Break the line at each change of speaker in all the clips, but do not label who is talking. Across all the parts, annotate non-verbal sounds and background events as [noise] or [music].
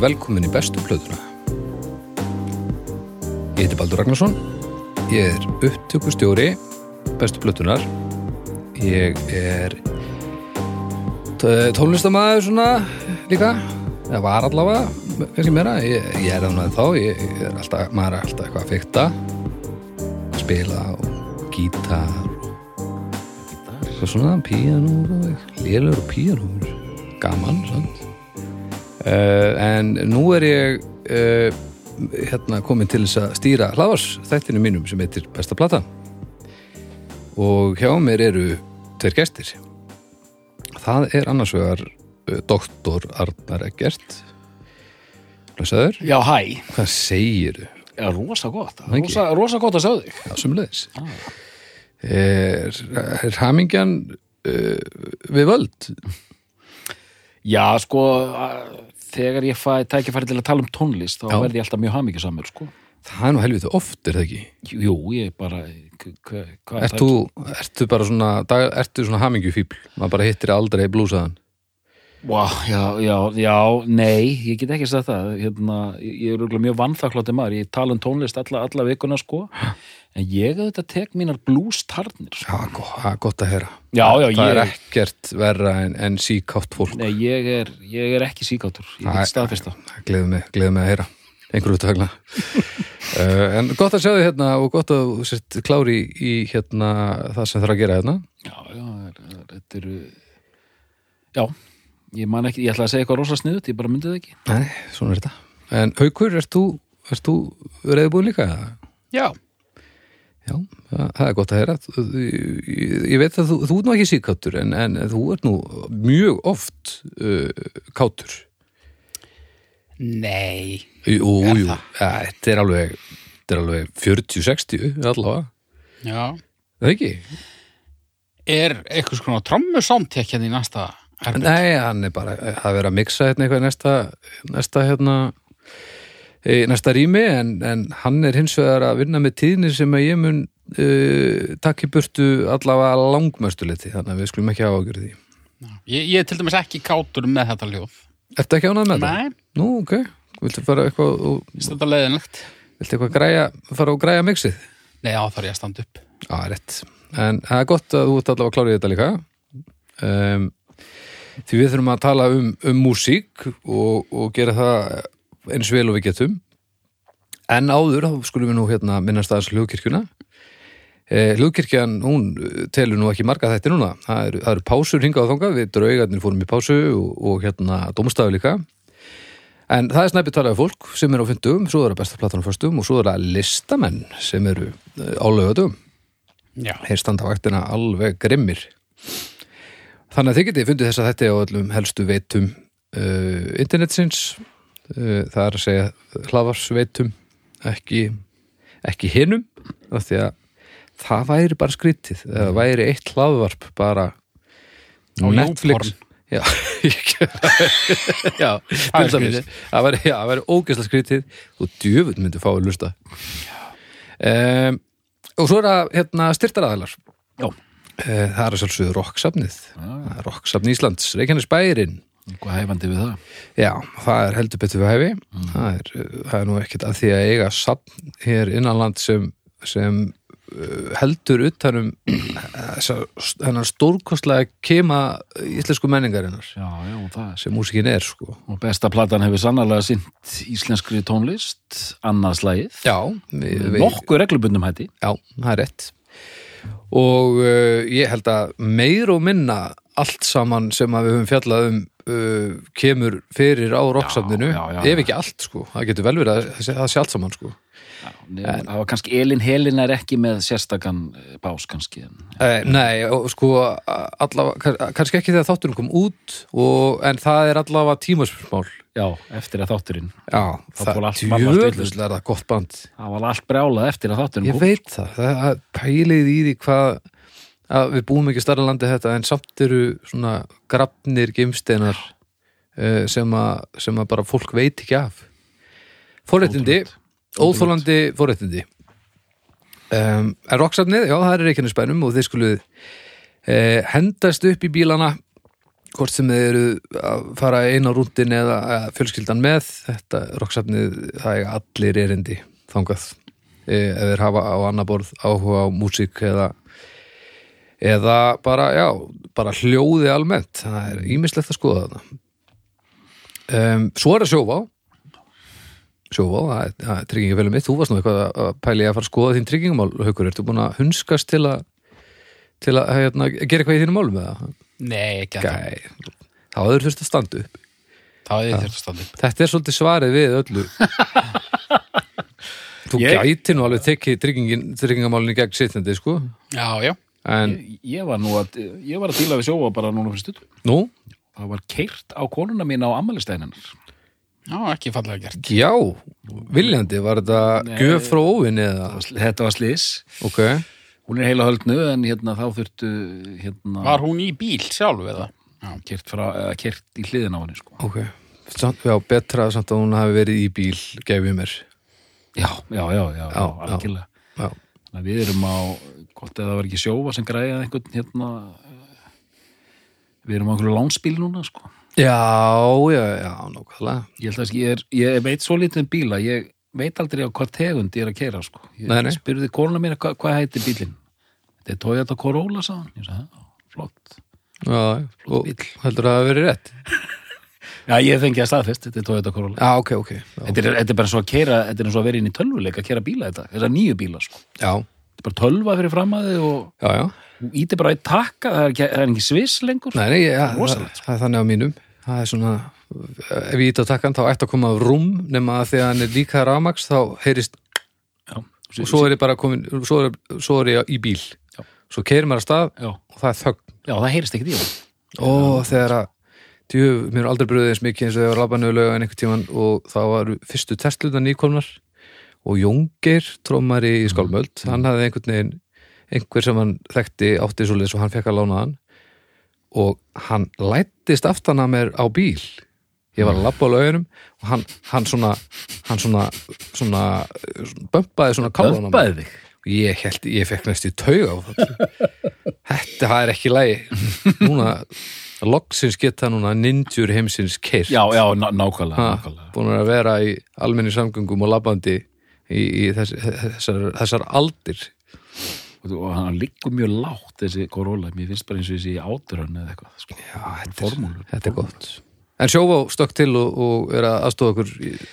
og verið velkomin í bestu plöðuna. Ég heiti Baldur Ragnarsson, ég er upptökustjóri bestu plötunar. Ég er tónlistamæður svona líka, það var allavega, kannski meira, ég, ég er þannig þá, ég, ég er alltaf, maður er alltaf eitthvað að fykta, spila og gítar og svona, píanó, lélur og píanó, gaman, sant? Uh, en nú er ég uh, hérna komin til þess að stýra hlaðvars þættinu mínum sem heitir Besta Plata og hjá mér eru tveir gestir það er annars vegar uh, doktor Arnar Eggert Blessaður,
Já, hæ.
hvað segir þú?
Já, rosa gott. Rosa, rosa gott að sjá þig.
Já, sumulegis er, er hamingjan uh, við völd?
Já, sko, þegar ég fæ tækifæri til að tala um tónlist, þá
Já.
verði ég alltaf mjög hamingjusamur, sko.
Það er nú helviti oft, er það ekki?
Jú, ég bara, k- k- hvað
Ert þú, ertu bara svona, dag, ertu svona hamingjufíbl? Maður bara hittir aldrei blúsaðan.
Vá, já, já, já, nei, ég get ekki sagt það. Hérna, ég er mjög vannþakklátti maður. Ég tala um tónlist alla, alla vikuna, sko. En ég auðvitað tek mínar blues-tarnir, sko.
Já, það er gott að heyra.
Já, já,
Það er ekkert verra en, en síkátt fólk.
nei, ég er, ég er ekki síkátur. Ég get staðfesta.
Það gleður mig, mig að heyra. Einhverju út að fagna. uh, [laughs] en gott að sjá þið hérna og gott að þú sért klári í, í hérna það sem þarf að gera hérna.
Já, já, er- er- þetta eru Já, ég man ekki, ég ætla að segja eitthvað rosa sniðut, ég bara myndi það ekki
Nei, svona er þetta. En Haukur, ert þú, ert þú reyðbúin líka?
Já,
Já, það, það er gott að heyra. Ég, ég veit að þú, þú ert nú ekki síkáttur en, en þú ert nú mjög oft uh, kátur.
nei
Jú,
Er
jú,
það?
ja, þetta er alveg, er alveg 40-60 allavega.
Já
Það er ekki?
Er eitthvað svona trommu sámtek hérna í næsta herbergi?
Nei, hann er bara að vera að mixa hérna eitthvað í næsta, næsta hérna næsta rými en, en hann er hins vegar að vinna með tíðnir sem að ég mun uh, takk í burtu allavega langmöstuliti þannig að við skulum ekki ágjörði því.
Ég, ég er til dæmis ekki kátur með þetta ljóð
Ertu ekki ánað með
Nei,
Nú, ok. Viltu fara eitthvað og,
þetta leiðinlegt
viltu eitthvað græja, fara og græja mixið?
Nei, þá þarf ég að standa upp
Já, rétt. En það er gott að þú ert allavega klárið þetta líka. Um, því við þurfum að tala um, um músík og, og gera það eins vel og við getum. En áður, þá skulum við nú hérna minnast aðeins hljóðkirkjuna. Eh, hljóðkirkjan, hún eh, telur nú ekki marga þætti núna. Það eru, það eru pásur hingað og þangað, við draugarnir fórum í pásu og, og hérna dómstafu líka. En það er snæpið talaði fólk sem er á fyndum, svo er það besta platan á föstum og svo er það listamenn sem eru álaugatum
Já,
þeir standa á vaktina alveg grimmir þannig að þið getið fundið þess að þetta á öllum helstu veitum uh, internetsins það er að segja hlaðvarsveitum ekki, ekki að það væri bara skrítið. Það væri eitt hlaðvarp bara
Á
Netflix. já, [laughs] já
Það
væri, væri ógeðslega skrítið. Og djöfull myndi fá að lusta um, og svo er það hérna, styrtaraðalar
Já.
Eh, það er að sjálfsögðu rocksafnið rocksafn Íslands, Reykjanes bærin
Hvað hefandi við það?
já, það er heldur betur við hæfi. Það, er, uh, það er nú ekkert að því að eiga safn hér innanland sem, sem uh, heldur utanum [clears throat] þennan stórkostlega kema íslensku menningarinnar.
Já, já,
sem músikin er sko.
Og besta platan hefur sannarlega sint íslenskri tónlist,
við,
Nokkuð reglubundum hætti.
Já, það er rétt. Og uh, ég held að meir og minna allt saman sem við höfum fjallað um uh, kemur fyrir á rocksafninu
já, já,
ef
já.
ekki allt sko, það getur vel verið að það sé allt saman sko.
Það var kannski Elin Helin er ekki með sérstakann eh, bás kannski en,
eh, Nei, og sko allavega, kannski ekki þegar þátturinn kom út og, en það er allavega tímaspyrmál
Já, eftir að þátturinn.
Já,
Það
er það gott band.
Það var allt brjálað eftir að þátturinn
Ég veit það, það pælið í því hvað að við búum ekki starra landi þetta en samt eru svona grafnir geimsteinar uh, sem, að, sem að bara fólk veit ekki af. Forréttindi, óþólandi forréttindi. Um, En rocksafnið, já það er Reykjanesbænum og þið skuluð uh, hendast upp í bílana hvort sem þið eru að fara einn á rúndin eða fjölskyldan með. Þetta rocksafnið, það er allir erindi þangað e, ef þeir hafa á annar borð áhuga á músík eða eða bara, já, bara hljóði almennt, það er ímislegt að skoða þarna. Um, Svo er að sjófa Sjófa, það er, er tryggingafélum mitt. Þú varst nú eitthvað að- að pæli að fara að skoða þín tryggingumál, Haukur, ertu búin að hunskast til að til að hérna, gera eitthvað í þínum málum með það?
Nei, ekki að.
Gæ, þá hefur þurft að standa upp.
Það er þurft að standa upp.
Þetta er svolítið svarið við öllu. [laughs] Þú
Ég-
gæti nú alveg tekið tryggingamálinu gegn sittandi, sko.
Já, já.
En,
Ég, ég var nú að, ég var að díla við sjóa bara núna fyrir stutt.
nú,
Það var keirt á konuna mín á ammælistæðinnar.
Já, ekki fallega gert.
já Viljandi, var þetta gjöf frá óvinni eða?
Þetta var slis.
Ok,
Hún er heila höldnu en hérna þá þurftu hérna
Var hún í bíl sjálf eða? Já.
keirt, frá, eða, keirt í hliðin á henni sko.
ok samt, Já, betra samt að hún hafi verið í bíl gefið mér
Já, já, já, já, já,
Já, já.
algjörlega.
Já,
Þannig að við erum á, gott eða það var ekki sjófa sem græði einhvern hérna eh, við erum á einhverju lánsbíl núna sko.
já, já, já nákvæmlega
Ég held að ég, er, ég veit svo lítið um bíla, ég veit aldrei á hvað tegund ég er að keira sko. Ég
Nei, nei.
spurði konuna mín hvað, hvað heitir bílinn. Þetta er Toyota Corolla, sagði hann. Ég sagði, flott.
Já, og
bíll.
heldur það að hafi verið rétt?
Já, ég fengi að staðfest, þetta er Toyota Corolla.
Já, ok, ok Já,
Þetta er, þetta er bara svo að keira, þetta er og að vera inn í tölvuleik að keira bíla þetta, þessar nýju bíla sko.
já,
Þetta er bara tölva fyrir framaði og
já, já.
þú ítir bara í takka, það er ekki, það er ekki sviss lengur.
Nei, nei, ja, það,
Rosalegt,
það er þannig á mínum. Það er svona, ef ég ít á takkan þá ætti að koma af rúm nema að því að hann er líka rafmaks þá heyrist
Já,
og svo er ég bara komin, svo er, svo er ég í bíl. Svo keirir maður að stað og það er þögn.
Já, það heyrist ekkert í hann.
og þegar að djöf, mér er aldrei bröðið eins mikið eins og þegar var labbanulega en einhvern tíman og það var fyrstu testlutan nýkomnar og Jóngir trómari í skálmöld hann hafði einhvern veginn einhver sem hann þekkti átti svo og hann fekk að lána hann. Og hann lættist aftan að mér á bíl. Ég var að labba á lauginum og hann, hann svona hann svona, svona, svona bömpaði svona kálan á mér. Og ég held, ég fekk næst í tauga þetta er ekki lægi núna, loksins geta núna ninjur heimsins keirt
Já, já, ná, nákvæmlega, nákvæmlega.
búin að vera í almenni samgöngum og labbandi í, í þess, þessar, þessar aldir
Og, hann liggur mjög lágt þessi Corolla, mér finnst bara eins og þessi áturhönn eða eitthvað, sko.
Já, þetta er,
Formúlur.
þetta er gott En sjófá stökk til og, og er að aðstofa okkur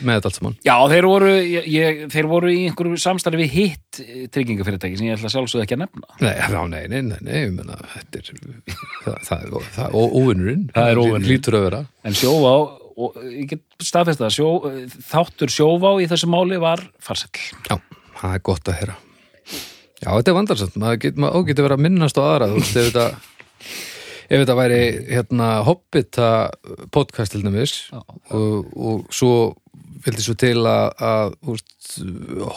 með þetta allt saman
Já, þeir voru, ég, þeir voru í einhverju samstarfi hitt tryggingafyrirtæki sem ég ætla sjálfsögðu ekki að nefna.
Nei, já, nei, nei, nei, nei, ég meina, þetta er það, það, það, það og óvinnurinn
Það er óvinurinn.
Lítur að vera
En sjóvá, og ég get staðfest það, sjó, þáttur sjóvá í þessu máli var farsell.
Já, það er gott að heyra. Já, þetta er vandarsamt, maður mað, getur verið að minnast á aðra, þú veist, ef þetta ef þetta væri hérna Hobbita podcast til dæmis og, og svo vildi svo til að, að veist,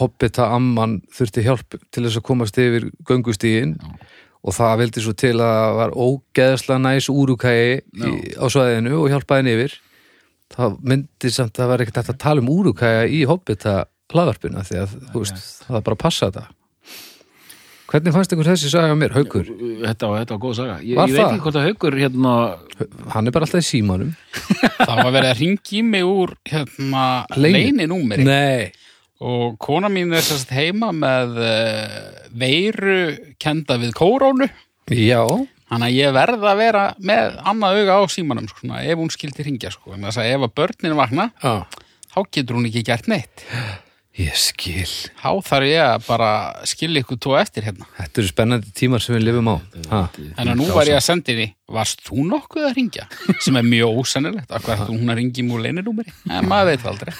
Hobbita amman þurfti hjálp til þess að komast yfir göngustígin og það vildi svo til að var ógeðslega næs úrukæi í, á svæðinu og hjálpaði henni yfir það myndi samt að það var ekkert að tala um úrukæja í Hobbita hlaðvarpina því að veist, það bara passa þetta. Hvernig fannst ykkur þessi saga mér, Haukur?
Þetta var, þetta var góð saga. Ég, ég veit ekki hvort að haugur hérna,
Hann er bara alltaf í símanum. [laughs]
Það var verið að ringi mig úr hérna leyninúmeri.
Nei,
og kona mín er sérst heima með uh, veiru kenda við kórónu.
Já
Þannig að ég verð að vera með annað auga á símanum sko, svona, ef hún skildi ringja sko. En þess að ef að börnin vakna
Já,
þá getur hún ekki gert neitt.
Ég skil.
Þá þarf ég að bara skilja ykkur tvo eftir hérna.
Þetta eru spennandi tímar sem við lifum á.
En að nú var ég að senda henni Varst þú nokkuð að ringja? Sem er mjög ósennilegt. Hvað þú hún að ringi múr leinirúmeri? En maður veit aldrei.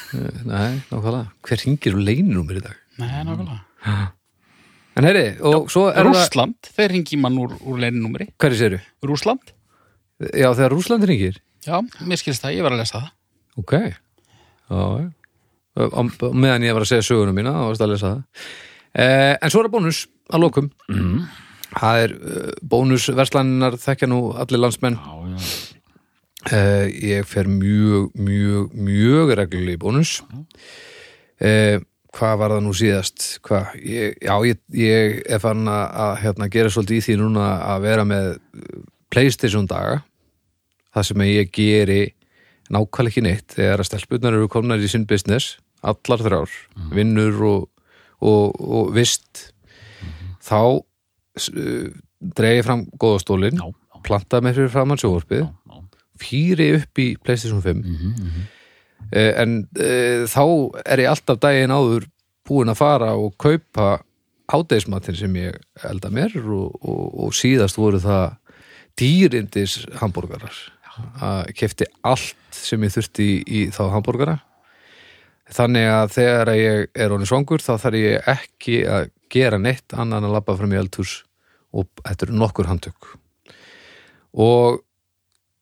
Nei, nákvæmlega. Hver ringir úr leinunum í dag?
Nei, nákvæmlega
En heyri, og svo er það
Rússland, þeir ringi mann úr, úr leinirúmeri
Hverju séru?
Rússland?
Já, þegar Rússland ringir
Já, mér skilst það, ég var að lesa það.
Ok. Já, já. Meðan ég var að segja sögunum mína þá varst að lesa það. Eh, En svo er það bónus að lokum.
Mm,
Það er uh, bónusverslaninnar þekkja nú allir landsmenn.
Já, já,
uh, Ég fer mjög, mjög, mjög reglulega í bónus. Uh, Hvað var það nú síðast? Ég, já, ég, ég er fann að, að hérna, gera svolítið í því núna að vera með Playstation daga það sem ég geri nákvæmlega ekki neitt þegar að stelpunar eru komnar í sinn business allar þrjár, vinnur og, og, og vist þá uh, dregi fram góðastólin,
Já, já,
plantaði með fyrir framann sjóvarpið,
já.
fýri upp í PlayStation 5
Mhm, mhm.
Eh, en uh, þá er ég alltaf daginn áður búin að fara og kaupa hádegismatinn sem ég elda mér og, og, og síðast voru það dýrindis hambúrgarar að kefti allt sem ég þurfti í, í þá hambúrgara þannig að þegar ég er honum svangur þá þarf ég ekki að gera neitt annan að labba fram í eldhús og þetta eru nokkur handtök. Og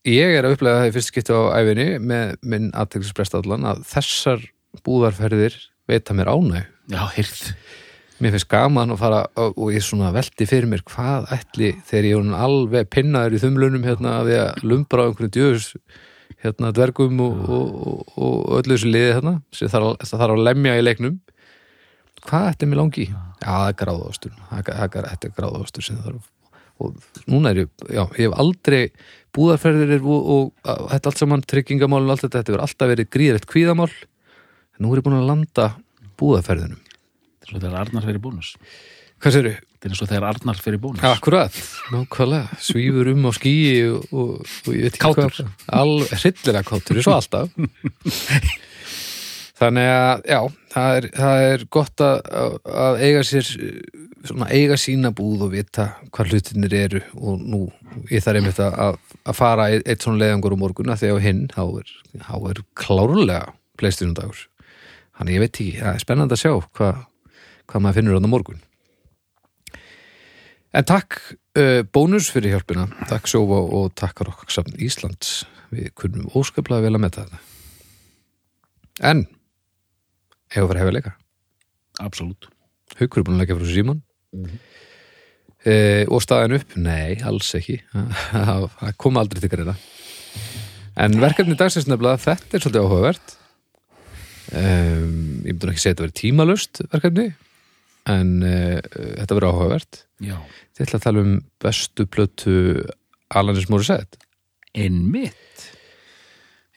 ég er að upplega það í fyrst skipti á æfinni með minn aðteklisbrest allan að þessar búðarferðir veita mér ánæg
Já, heyrð.
mér finnst gaman að fara og og ég svona velti fyrir mér hvað ætli þegar ég er alveg pinnaður í þumlunum hérna að því að lumbra á einhverjum djöfus hérna dvergum og, og, og, og öllu þessu liði hérna sem það þarf að lemja í leiknum. Hvað ætti mér langi? Já, það er gráðástur þetta er gráðástur og núna er ég, já, ég hef aldrei búðarferðir og, og, og þetta allt saman, tryggingamál og allt þetta, þetta hefur alltaf verið gríðrætt kvíðamál nú er ég búin að landa búðarferðinum
Þetta er svo þegar Arnar fyrir bónus.
Hvað séru?
Þetta er svo þegar Arnar fyrir bónus.
Akkurat, nákvæmlega svífur um á skýi og, og, ég veit ekki
Kátur.
hvað Alveg hryllilega kátur, svo alltaf [laughs] Þannig að, já, það er, það er gott að, að- eiga sér svona eiga sína búð og vita hvað hlutinir eru og nú ég þarf einmitt að, að- fara eitt, svona leiðangur um morgun að því á hinn þá er, er klárlega pleistunum dagur Þannig ég veit ekki, það er spennandi að sjá hvað, hvað maður finnur á morgun En takk uh, bónus fyrir hjálpina, takk Sjófa og takk Rokksamt Íslands. Við kunnum óskaplega vel að metta þetta. En, hefur verið hefur leika.
Absolutt.
Haukur er búin að leggja frá Símon.
Mhm.
Uh, og staðan upp? Nei, alls ekki. Það kom aldrei til greina. En verkefni dagsins nefnilega, þetta er svolítið áhugavert. Um, ég myndi ekki segja að þetta verið tímalust verkefni, en uh, þetta verið áhugavert.
Já.
Þið ætla að tala um bestu plötu Alanis Morissette.
Einmitt.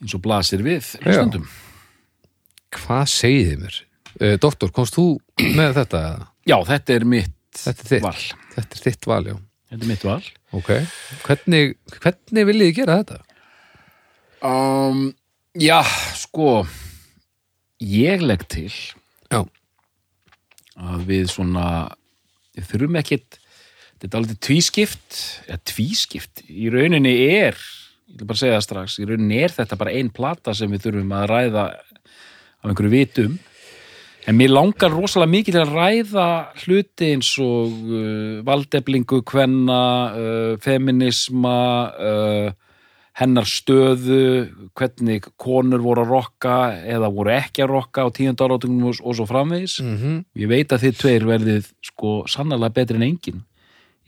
Eins og blasir við hlustundum.
Hvað segið þið mér? Uh, doktor, komst þú [clears throat] með þetta?
Já, þetta er mitt
Þetta er þitt.
val.
Þetta er þitt val, já.
Þetta er mitt val.
Ok. Hvernig, hvernig viljið þið gera þetta?
Um, já, sko, ég legg til
Já.
að við svona, við þurfum ekkit, þetta er alveg tvískipt, eða tvískipt, í rauninni er, ég vil bara segja það strax, í rauninni er þetta bara ein plata sem við þurfum að ræða af einhverju vitum, en mér langar rosalega mikið til að ræða hluti eins og uh, valdeflingu, kvenna, uh, feminisma, uh, hennar stöðu, hvernig konur voru að rokka eða voru ekki að rokka á tíund áratunum og, og svo framvegis.
Mm -hmm.
Ég veit að þið tveir verðið sko sannarlega betri en engin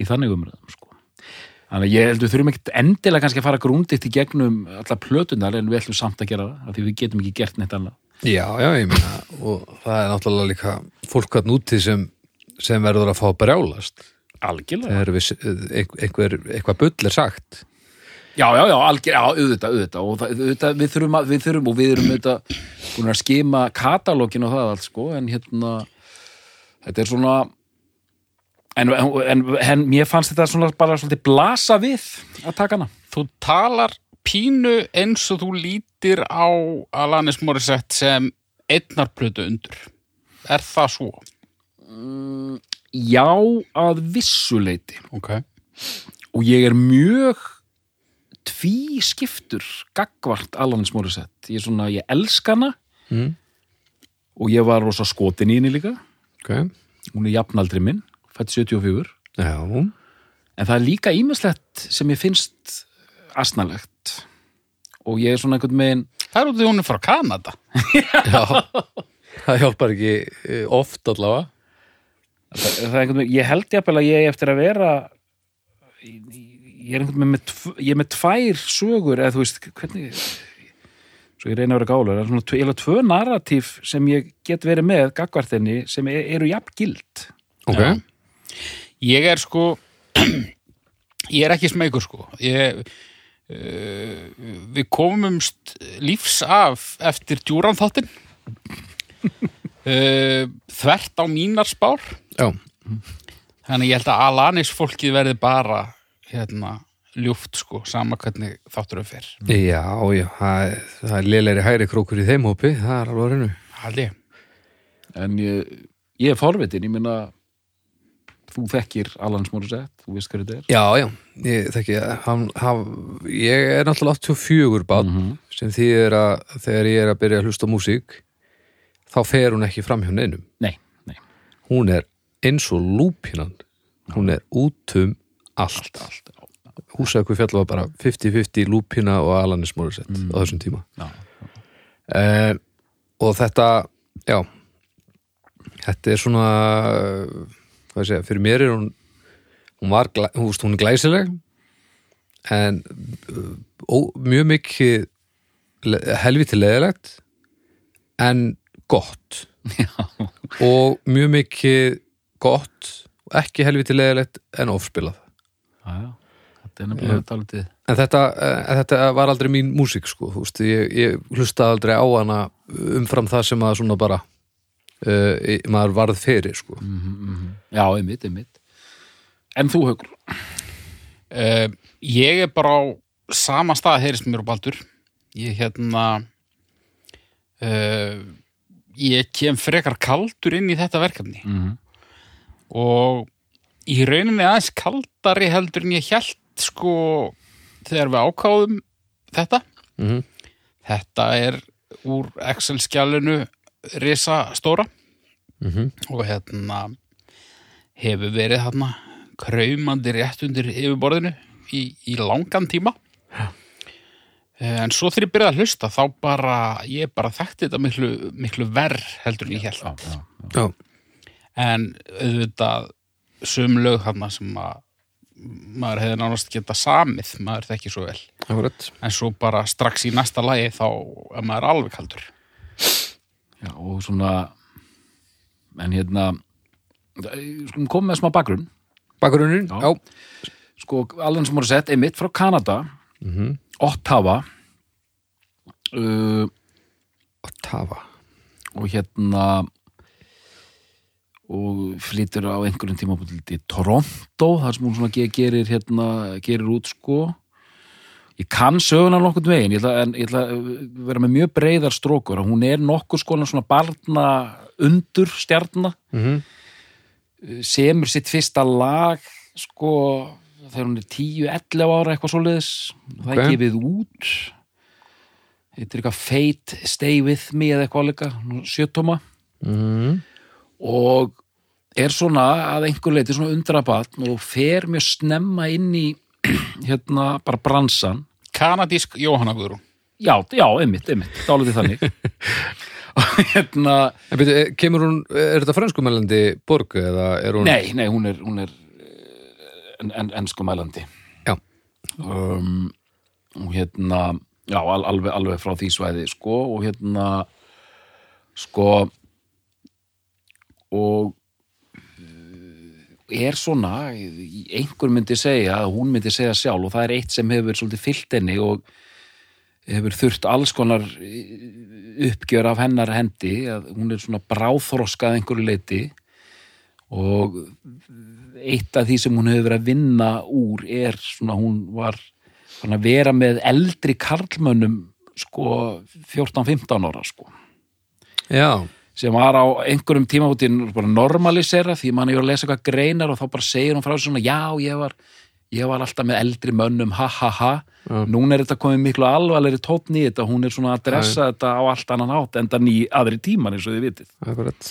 í þannig umræðum sko. Þannig að ég heldur þurfum ekkert endilega kannski að fara grúnditt í gegnum alla plötunar en við ætlum samt að gera það, af því við getum ekki gert neitt annað.
Já, já, ég meina, og það er náttúrulega líka fólk hann úti sem, sem verður að fá brjálast
Algjörlega.
þegar við, einhver, eitthvað bull er sagt.
Já, já, já, algjör, já, auðvitað, auðvitað og það, auðvitað, við þurfum að, við þurfum og við erum auðvitað búin að skima katalógin og það allt, sko, en hérna þetta er svona en, en, en mér fannst þetta svona bara svolítið blasa við að taka hana.
Þú talar pínu eins og þú lítir á Alanis Morissette sem einnarplötu undur. Er það svo?
Já, að vissuleiti
Ok.
og ég er mjög tvískiptur gagvart Alanis Morissette. Ég er svona, ég elska hana
Mm.
og ég var rosa skotin í henni líka.
Ok.
Hún er jafnaldri minn, fætt 74.
Já,
En það er líka ímislegt sem ég finnst asnalegt og ég er svona einhvern veginn
Það er út því hún er frá Kanada.
já. [laughs] það hjálpar ekki eh, oft allavega.
það, það er einhvern veginn, ég held jafnvel að ég eigi eftir að vera ég er einhvern veginn með, ég er með tvær sögur eða þú veist, hvernig svo ég reyna að vera gálega, það er svona tve- eiginlega tvö narratíf sem ég get verið með gagvartinni sem er, eru jafn gild
Ok.
Já. Ég er sko, [clears throat] ég er ekki smeykur sko. Ég, við komumst lífs af eftir djúran þáttinn uh, [laughs] þvert á mínar spár.
Já,
þannig ég held að Alanis fólkið verði bara hérna ljúft sko, sama hvernig þátturum fer.
Já, já það, er- það er lélegri hæri krókur í þeim hópi það er alveg hennu
Haldi.
en ég, ég er forvitin, ég minna þú þekkir Alan Smorissett, þú veist hvað þetta er?
Já, já, ég þekki hann, hann, ég er náttúrulega 84 bát
Mhm.
sem þýðir að þegar ég er að byrja að hlusta músík þá fer hún ekki fram hjá neinum.
Nei, nei,
hún er eins og lúpinan hún er út um allt,
allt já,
húsæku fjall var bara 50-50 lúpina og Alanis Morissette á þessum tíma.
Já,
eh, og þetta já þetta er svona hvað segja, fyrir mér er hún hún var, hún, veist, hún er glæsileg en uh, ó, mjög mikið helviti leðilegt en gott. [laughs]
Já,
og mjög mikið gott og ekki helviti leðilegt en ofspilað.
Já. Þetta er nefnilega dálítið
En þetta, eh, þetta var aldrei mín músík sko, þú veist, ég, ég hlusta aldrei á hana umfram það sem að svona bara uh, maður varð fyrir sko.
Já, einmitt, einmitt En þú högur
Uh, ég er bara á sama stað heyrist mér og Baldur ég hérna uh, ég kem frekar kaldur inn í þetta verkefni
mm -hmm.
og í rauninni aðeins kaldari heldur en ég held sko þegar við ákáðum þetta
mm -hmm.
þetta er úr Excel-skjálinu risa stóra og hérna hefur verið hérna kraumandi rétt undir yfirborðinu í, í langan tíma. En svo þegar ég byrjaði að hlusta þá bara, ég bara þekkti þetta miklu, miklu verð heldur en ég held
já, já.
Já,
en auðvitað sum lög þarna sem að maður hefði nánast geta samið maður þekki svo vel.
Akkurat.
En svo bara strax í næsta lagi þá er maður alveg kaldur
já, og svona en hérna skulum koma með smá bakgrunn.
Bakgrunnin,
Já. sko, Alan Morissette er mitt frá Kanada.
Mhm.
Ottawa. Uh,
Ottawa.
og hérna og flytur á einhverjum tíma til Toronto þar sem hún svona ge- gerir hérna, gerir út sko ég kann söguna nokkurn veginn. Ég ætla, en ég ætla að vera með mjög breiðar strókur. Og hún er nokkur skólan svona barna undur stjarna.
Mm
semur sitt fyrsta lag sko þegar hún er 10-11 ára eitthvað svoleiðis. Það
Ok.
er gefið út. Þetta er eitthvað Fate Stay With Me eða eitthvað líka sjötóma.
-hmm.
og er svona að einhver leiti svona undrabatn og fer mjög snemma inn í [clears throat] hérna bara bransan
Kanadísk Jóhanna Guðrún
já, já, einmitt, einmitt, dálítið þannig [laughs] og hérna
En byrju, kemur hún, er þetta franskumælandi borg eða er hún
Nei, nei, hún er, hún er eh, en, en, enskumælandi.
Já.
Um, og hérna, já, al, alveg, alveg frá því svæði, sko, og hérna, sko, og eh, er svona, einhver myndi segja, hún myndi segja sjálf, og það er eitt sem hefur svolítið fyllt henni og hefur þurft alls konar eh, uppgjör af hennar hendi, að hún er svona bráþroskað einhverju leiti og eitt af því sem hún hefur verið að vinna úr er svona hún var svona vera með eldri karlmönnum sko 14-15 ára sko.
Já,
sem var á einhverjum tímafóttin bara normalisera því mann er að lesa eitthvað greinar og þá bara segir hún frá svona já ég var, ég var alltaf með eldri mönnum ha ha ha.
Já.
núna er þetta komið miklu alvarlegri tónn í þetta hún er svona að dressa þetta á allt annan átt enda ný aðri tíman eins og þið vitið.
Akkurat.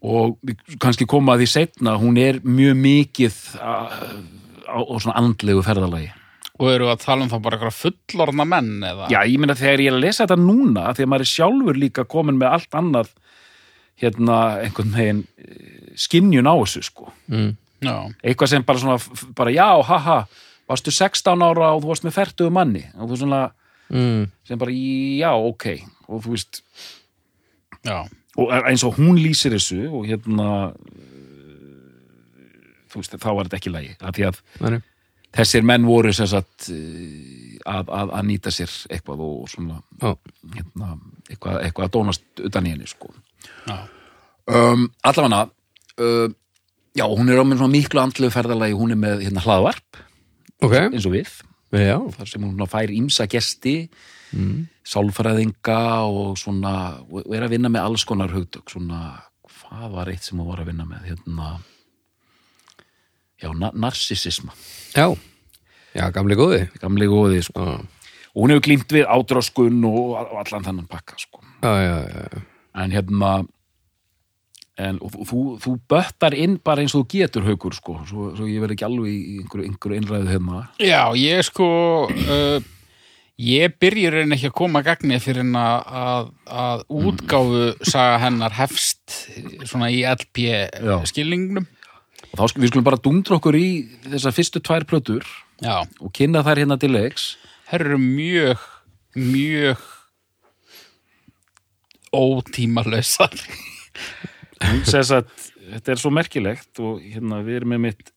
Og kannski koma að því setna hún er mjög mikið á, á, á svona andlegu ferðalagi
og eru að tala um það bara eitthvað fullorna menn eða
já, ég meina þegar ég er að lesa þetta núna af því að maður er sjálfur líka komin með allt annað hérna einhvern veginn eh, skynjun á þessu sko
mm.
Já.
eitthvað sem bara svona, bara já, haha varstu 16 ára og þú varst með fertugu manni og þú svona,
Mm.
sem bara já, ok og þú veist,
Já.
og eins og hún lýsir þessu og hérna þú veist, þá var þetta ekki lægi af því að
Nei,
þessir menn voru sem sagt eh, að, að, að nýta sér eitthvað og svona
Já,
hérna, eitthvað, eitthvað að dónast utan í henni sko.
Já.
um, allavega uh, já, hún er á svona miklu andlegu ferðalagi, hún er með hérna hlaðvarp
ok,
eins og við
já,
þar sem hún fær ímsa gesti mm. sálfræðinga og svona, og er að vinna með alls konar hugtök, svona hvað var eitt sem hún var að vinna með hérna já, na narsisisma
já. Já, gamli góði.
Gamli góði, sko.
Já,
og hún hefur glýmt við ádráskun og allan þannig pakka, sko.
Já, já, já.
en hérna en, og, þú- þú, þú böttar inn bara eins og þú getur haukur sko, svo, svo ég verð ekki alveg í einhverju, einhverju einræðu hérna.
Já, ég sko uh, ég byrjur en ekki að koma að gagni fyrir en að, að, að útgáfu saga hennar hefst svona í LP
Já.
skilningnum
og þá skulum við skulum bara dundra okkur í þessar fyrstu tvær plötur
Já,
og kynna þær hérna til leiks.
Þær eru mjög mjög
að þetta er svo merkilegt og hérna við erum með mitt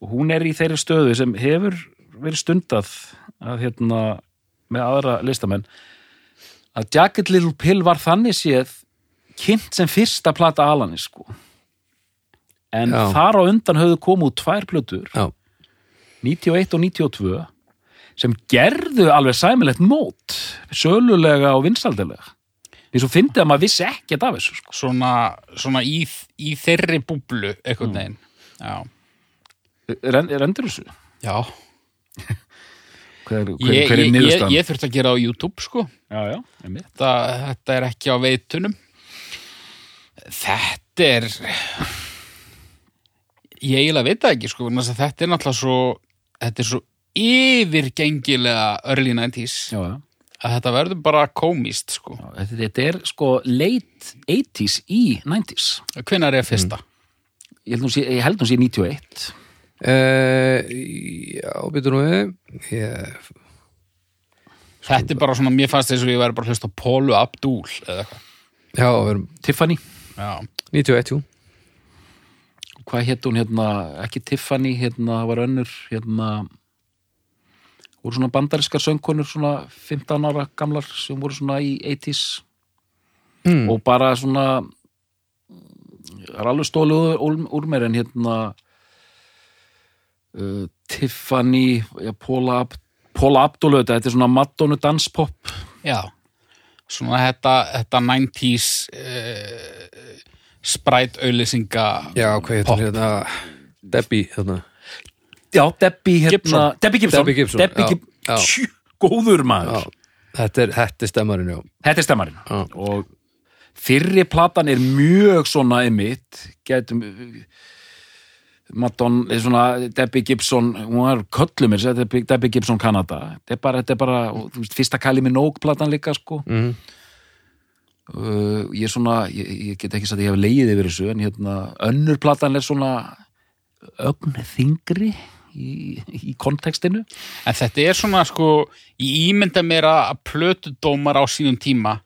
og hún er í þeirri stöðu sem hefur verið stundað að hérna með aðra listamenn að Jacket Little Pill var þannig séð kynnt sem fyrsta plata Alanis sko en
Já.
þar á undan höfðu komið út tvær plötur
Já,
91 og 92 sem gerðu alveg sæmilegt mót sölulega og vinsaldilega því svo fyndið að maður vissi ekkert af þessu sko.
svona, svona í, í þeirri búblu einhvern veginn Já,
Ren, rendur þessu?
já. [laughs]
Hver, hver,
Ég,
hver er
ég, ég, þurfti að gera á YouTube sko
Já, já, einmitt.
þetta, þetta er ekki á veitunum þetta er ég eiginlega veit það ekki sko þetta er náttúrulega svo þetta er svo yfirgengilega early 90s
Já, já.
að þetta verður bara komist sko
Já, Þetta, þetta er sko late 80s í 90s.
hvenær er fyrsta?
Ég held hún sé, ég held hún sé 91.
uh, já býtur nú við ég,
þetta er bara svona, mér fannst þess að ég væri bara að hlusta á Pólu Abdúl eða eitthvað
Já, við erum
Tiffany.
já,
91, jú
Hvað hétt hún hérna? Ekki Tiffany, hérna það var önnur, hérna voru svona bandariskar söngkonur svona 15 ára gamlar sem voru svona í 80s
mm.
og bara svona það er alveg stólu úr, mér en hérna uh, Tiffany ja, Paula, Paula Abdul auðvitað, þetta er svona Madonna danspop
já svona þetta, þetta 90s uh, spræt auðlýsinga
Já, hvað hún hérna Debbie, hérna
já, Debbie hérna,
Gibson.
Debbie Gibson,
Debbie Gibson, já,
Gib-
já.
Tjú, góður maður
Já, þetta er, þetta er stemmarinn, já
þetta er stemmarinn
Já.
og fyrri platan er mjög svona einmitt gætum Madonna, er svona Debbie Gibson, hún var köllum mér Debbie, Debbie Gibson Kanada þetta er bara, þetta er bara og, þú veist, fyrsta kæli með nóg platan líka sko
mm.
Uh, ég er svona, ég, ég get ekki sagt að ég hef leiðið yfir þessu en hérna, önnur platan er svona ögn þingri í, í kontekstinu
En þetta er svona sko, ég ímynda mér að plötudómar á sínum tíma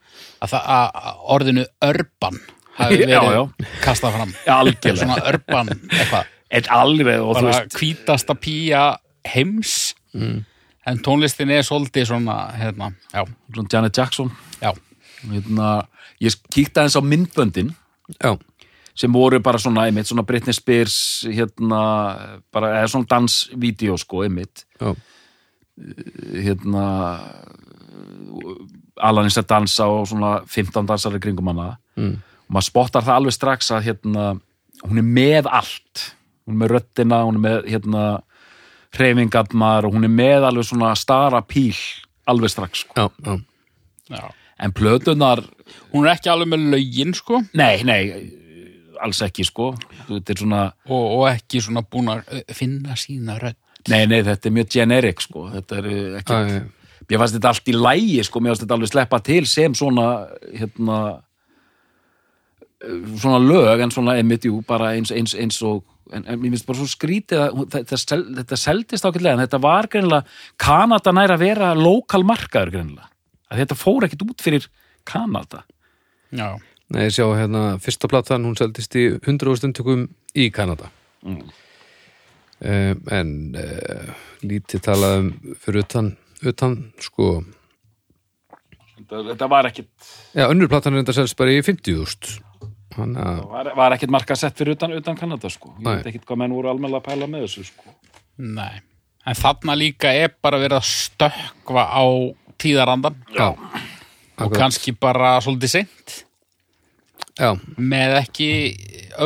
að að að orðinu örban hafi [laughs]
Já,
verið
já.
kastað fram.
algjörlega,
Svona örban eitthvað.
en alveg og þú
Bara
veist,
hvítasta pía heims. En tónlistin er svolítið svona, hérna, já,
svona Janet Jackson
já,
hérna, ég kíkti aðeins á myndböndin
Já,
sem voru bara svona, einmitt, svona Britney Spears hérna, bara, eða svona dansvídeó sko, einmitt
já,
hérna Alanis að dansa og svona 15 dansar í kringum hana
mm.
og maður spottar það alveg strax að hérna, hún er með allt hún er með röddina, hún er með hérna hreyfingarnar og hún er með alveg svona stara píl alveg strax sko.
já, já.
já.
En plötunar,
Hún er ekki alveg með lögin, sko,
nei, nei alls ekki sko. Þetta er svona,
og, og ekki svona búin að uh, finna sína rödd.
nei, nei, þetta er mjög generic sko, þetta er uh, ekki
já.
mér fannst þetta allt í lægi sko, mér fannst þetta alveg sleppa til sem svona hérna svona lög en svona einmitt jú bara eins, eins, eins og en, en mér finnst bara svo skrítið að þetta, sel, þetta seldist ákveðlega en þetta var greinilega Kanada nær að vera lokal markaður greinilega að þetta fór ekkit út fyrir Kanada.
Já,
Nei, ég sjá hérna, fyrsta platan, hún seldist í 100 stundtökum í Kanada. Um, en uh, lítið talað um fyrir utan, utan sko.
Þetta, þetta var ekkit
já, önnur platan er enda selst bara í 50.000 hann að
var, var ekkit marka sett fyrir utan, utan Kanada sko. ég veit ekkit hvað menn voru almennilega að pæla með þessu sko.
Nei. En þarna líka er bara verið að stökkva á tíðarandan
já,
og
akkurat.
kannski bara svolítið seint
já,
með ekki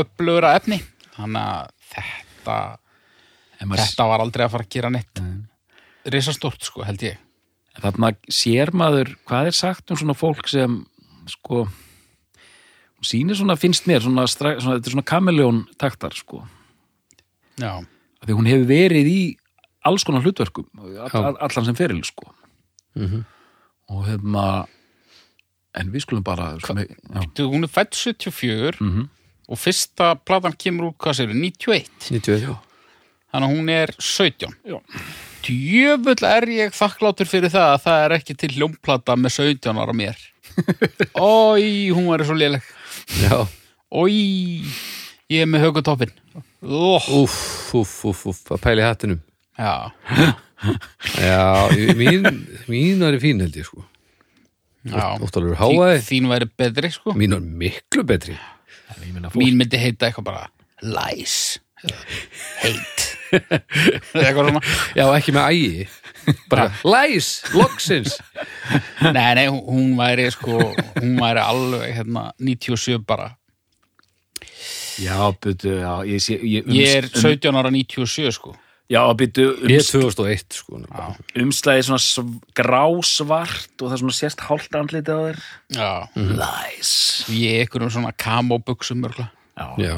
upplöfura efni. Þannig að þetta,
En maður-
þetta var aldrei að fara að gera neitt. Risastórt, sko, held ég.
þarna sér maður hvað er sagt um svona fólk sem sko sýnir svona, finnst mér, svona, stra- svona þetta er svona kameljón taktar sko
Já.
Af því hún hefur verið í alls konar hlutverkum all, all, allan sem feril sko
Mhm.
og hefna en við skulum bara svona, já,
Þú, hún er fætt 74
Mhm.
og fyrsta platan kemur úr, hvað sér, 91.
91
Þannig að hún er 17.
Já.
Djöfull er ég þakkláttur fyrir það að það er ekki til hljómplata með 17 ára mér. [laughs] Ói, hún var svo léleg.
já,
Ói, ég er með högutoppin. Oh,
úff, úff, úff, úff að pæli hattinum
já, [gasps] [gasps]
já, mín, mín var í fín held ég sko
já.
óttalur
Þín,
háaði,
þín væri betri, sko.
mín var miklu betri
Mín myndi heita eitthvað bara lies, hate. [laughs] Eitthvað svona.
já, ekki með ægi bara, læs, loksins [laughs]
Nei, nei, hún- væri sko, hún væri alveg hérna 97 bara.
já, byttu, já, ég sé ég, um,
Ég er 17 ára 97 sko.
Já, byttu,
ég er
ums,
2001 sko
umslæði svona sv- grásvart og það er svona sérst hálft andlitið á þér.
Já.
Læs
Ég er ykkur um svona
já,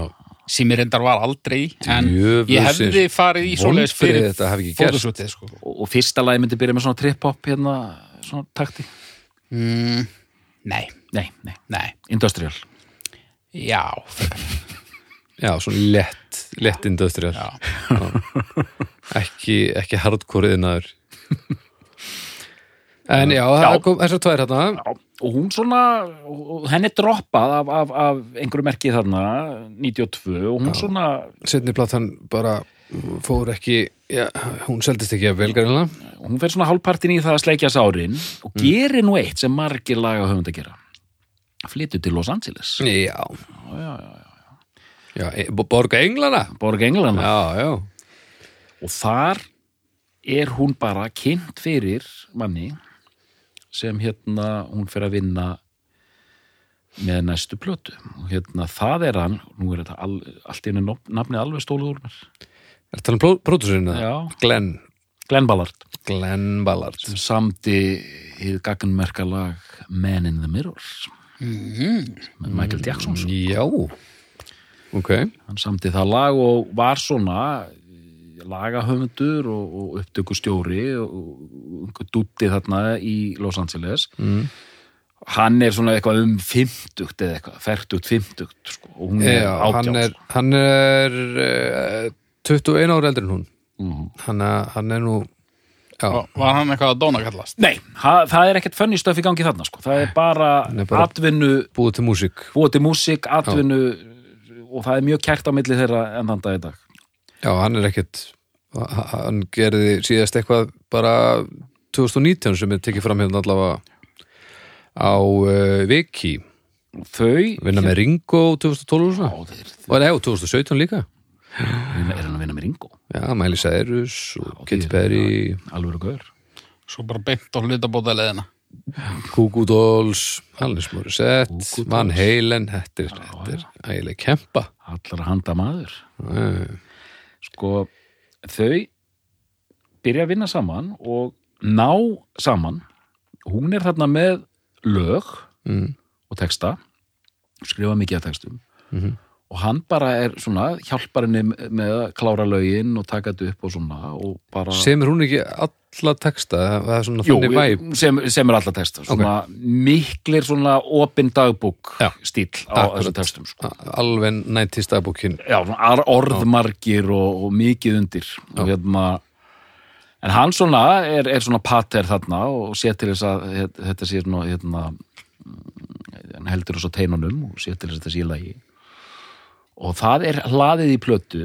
sem ég reyndar var aldrei en
Djöfusins
ég hefði farið í svoleiðis fyrir fótosútið sko.
og, og fyrsta lagi myndi byrja með svona trip-hop hérna, svona takti?
Mm, Nei,
nei, nei,
nei,
industrial.
Já,
já, svona lett lett industrial
já.
ekki, ekki hardcore iðnaður. En já, það
Já.
kom þessar tvær hérna
Já, og hún svona, henni droppað af, af, af einhverju merki þarna 92 og hún svona
setni platan bara fór ekki já, hún seldist ekki að velgarinnlega
hún fer svona hálfpartin í það að sleikja sárin og gerir nú eitt sem margir laga höfund að gera. Flyttu til Los Angeles.
Já,
já, já, já.
Já, e- borga englana
borga englana
já, já,
og þar er hún bara kynnt fyrir manni sem hérna hún fer að vinna með næstu plötu. Og hérna það er hann nú er þetta all, allt í henni nafnið alveg stóluð úr mér.
Er það um pródúsirinn
Já.
Glenn,
Glenn Ballard.
Glenn Ballard.
Sem samdi hið gaggunmerka lag Man in the Mirror með Michael Jackson. Svo.
já ok,
hann samdi það lag og var svona lagahöfundur og, og upptökustjóri og, dútti þarna í Los Angeles
mm.
hann er svona eitthvað um 50 eða eitthvað, færtugt 50 sko, og hún er
já, hann
átján
er hann er uh, 21 ára eldri en hún
Mhm.
hann, er- hann er nú já,
Var hann eitthvað að dóna kallast?
Nei, það, það er ekkert funny stöf í gangi þarna sko. það er bara,
bara-
atvinnu
búið til músík
búið til músík, atvinnu og það er mjög kært á milli þeirra en þann dag í dag.
Já, hann er ekkert hann gerði síðast eitthvað bara 2019 sem er tekið fram hérna allavega á uh, Viki.
Þau
vinna með Ringo 2012 og
Já,
svona.
þeir,
og nei, og 2017 líka.
Er hann að vinna með Ringo?
Já, Miley Cyrus og Katy
þeir-
Perry.
alveg gaur.
Svo bara beint á hlutabóta leðina.
Goo Morissette
Goo
Van. Halen þetta er, þetta er ægileg kempa.
Allar handa maður
Já,
sko, þau byrja að vinna saman og ná saman. Hún er þarna með lög
mm,
og texta skrifa mikið af textum.
Mhm.
og hann bara er svona hjálpar henni með að klára lögin og taka þetta upp og svona og bara
Semur hún ekki alla texta það er svona
Jú,
þannig væp
sem, sem er alltaf texta svona miklir svona opin dagbúk
Já.
stíl á
Akkurat.
þessum textum sko.
alveg 90 dagbókin
Já, svona ar- orðmargir og, og mikið undir og hérna en hann svona er, er svona pater þarna og sé til þess að þetta sé svona hérna, mm, hann heldur þess að teinunum og sé til þess að þetta sé í lagi og það er hlaðið í plötu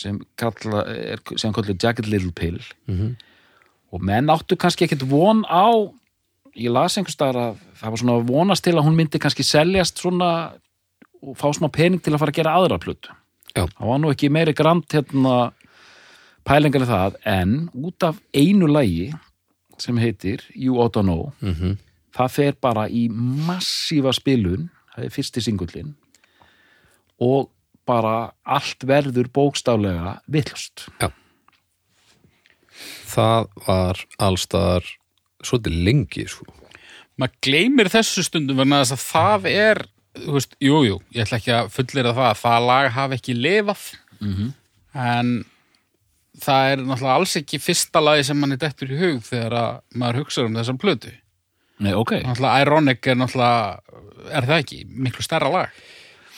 sem kalla, er sem kallar Jagged Little Pill
Mhm.
Og menn áttu kannski ekkert von á ég las einhvers staðar að það var svona vonast til að hún myndi kannski seljast svona og fá smá pening til að fara að gera aðra plötu
Já.
það var nú ekki meiri grant hérna pælingar í það en út af einu lagi sem heitir You Ought to Know
Mhm.
það fer bara í massífa spilun það er fyrsti singullin og bara allt verður bókstaflega villust
Það var allstaðar svolítið lengi sko.
maður gleymir þessu stundum vegna þess að það er veist, jú, jú, ég ætla ekki að fullera það að það lag hafi ekki lifað. En það er náttúrulega alls ekki fyrsta lagi sem mann er dettur í hug þegar að maður hugsa um þessar plötu.
Nei, ok,
náttúrulega Ironic er náttúrulega er það ekki, miklu stærra lag.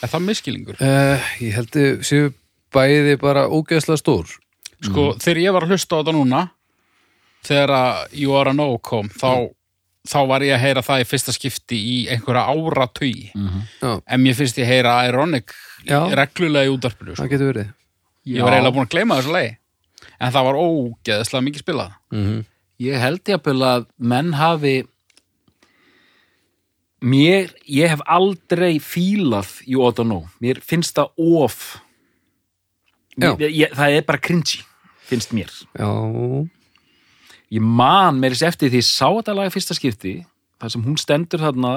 Er það miskilingur?
uh, Ég held að séu bæði bara ógeðslega stór.
Sko, þegar ég var að hlusta á þetta núna þegar að You Are a No kom þá, þá var ég að heyra það í fyrsta skipti í einhverja ára tugi
Já,
en mér finnst ég heyra Ironic
Já.
reglulega í útvarpinu sko.
það getur verið.
Ég var eiginlega búin að gleyma þessu lagi. En það var ógeðslega mikið spilað.
Mm
ég held ég að menn hafi mér, ég hef aldrei fílað You Ought to Know. Mér finnst það of.
Já.
ég, ég, það er bara cringy finnst mér.
Já,
ég man þess eftir því ég sá þetta lag í fyrsta skipti þar sem hún stendur þarna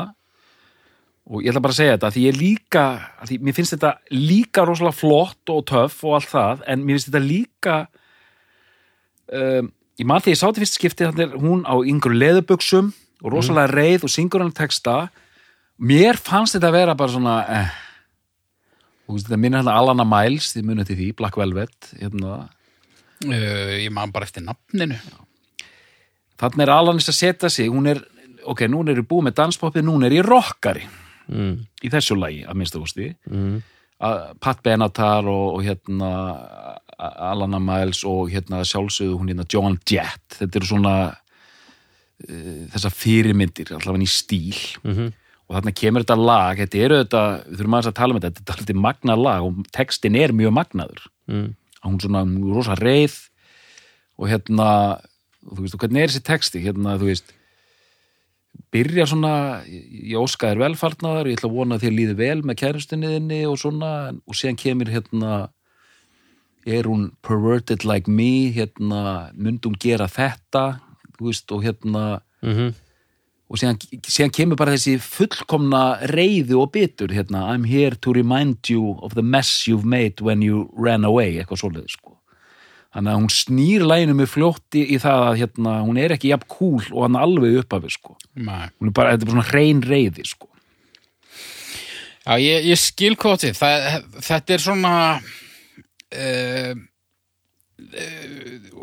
og ég ætla bara að segja þetta því ég líka, því mér finnst þetta líka rosalega flott og töff og allt það en mér finnst þetta líka um, ég man því ég sá þetta fyrsta skipti þannig er hún á yngur leðubuxum og rosalega reið og syngur hann texta. Mér fannst þetta að vera bara svona eh. og þetta minnir hérna Alana Miles þið munið til því, Black Velvet hérna.
Uh, ég man bara eftir nafninu
Þannig er Alanis að setja sig, hún er, ok, núna er ég búið með danspoppið, núna er ég rockari
mm.
í þessu lagi, að minnsta kosti.
Mm.
Pat Benatar og, og hérna Alana Miles og hérna sjálfsögðu hún hérna Joan Jett. Þetta eru svona uh, þessar fyrirmyndir, allavega í stíl.
Mhm.
Og þarna kemur þetta lag, þetta eru þetta, við þurfum aðeins að tala um þetta, þetta er alltaf magnað lag og textin er mjög magnaður.
Mm.
Hún svona, hún er rosa reið og hérna, og þú veist, og hvernig er þessi texti, hérna, þú veist, byrja svona, ég óska þér velfarnaðar, ég ætla að vona að þér líði vel með kærustinniðinni og svona, og síðan kemur hérna, er hún perverted like me, hérna, myndi hún gera þetta, þú veist, og hérna,
Mm
og síðan, síðan kemur bara þessi fullkomna reyði og bitur hérna, I'm here to remind you of the mess you've made when you ran away eitthvað svoleiði sko þannig að hún snýr læginu með fljótti í það að hérna, hún er ekki jafn cool og hann alveg upphafi sko.
Nei.
hún er bara, þetta er bara svona hrein reyði sko.
Já, ég, ég skil. Það, þetta er svona uh, uh,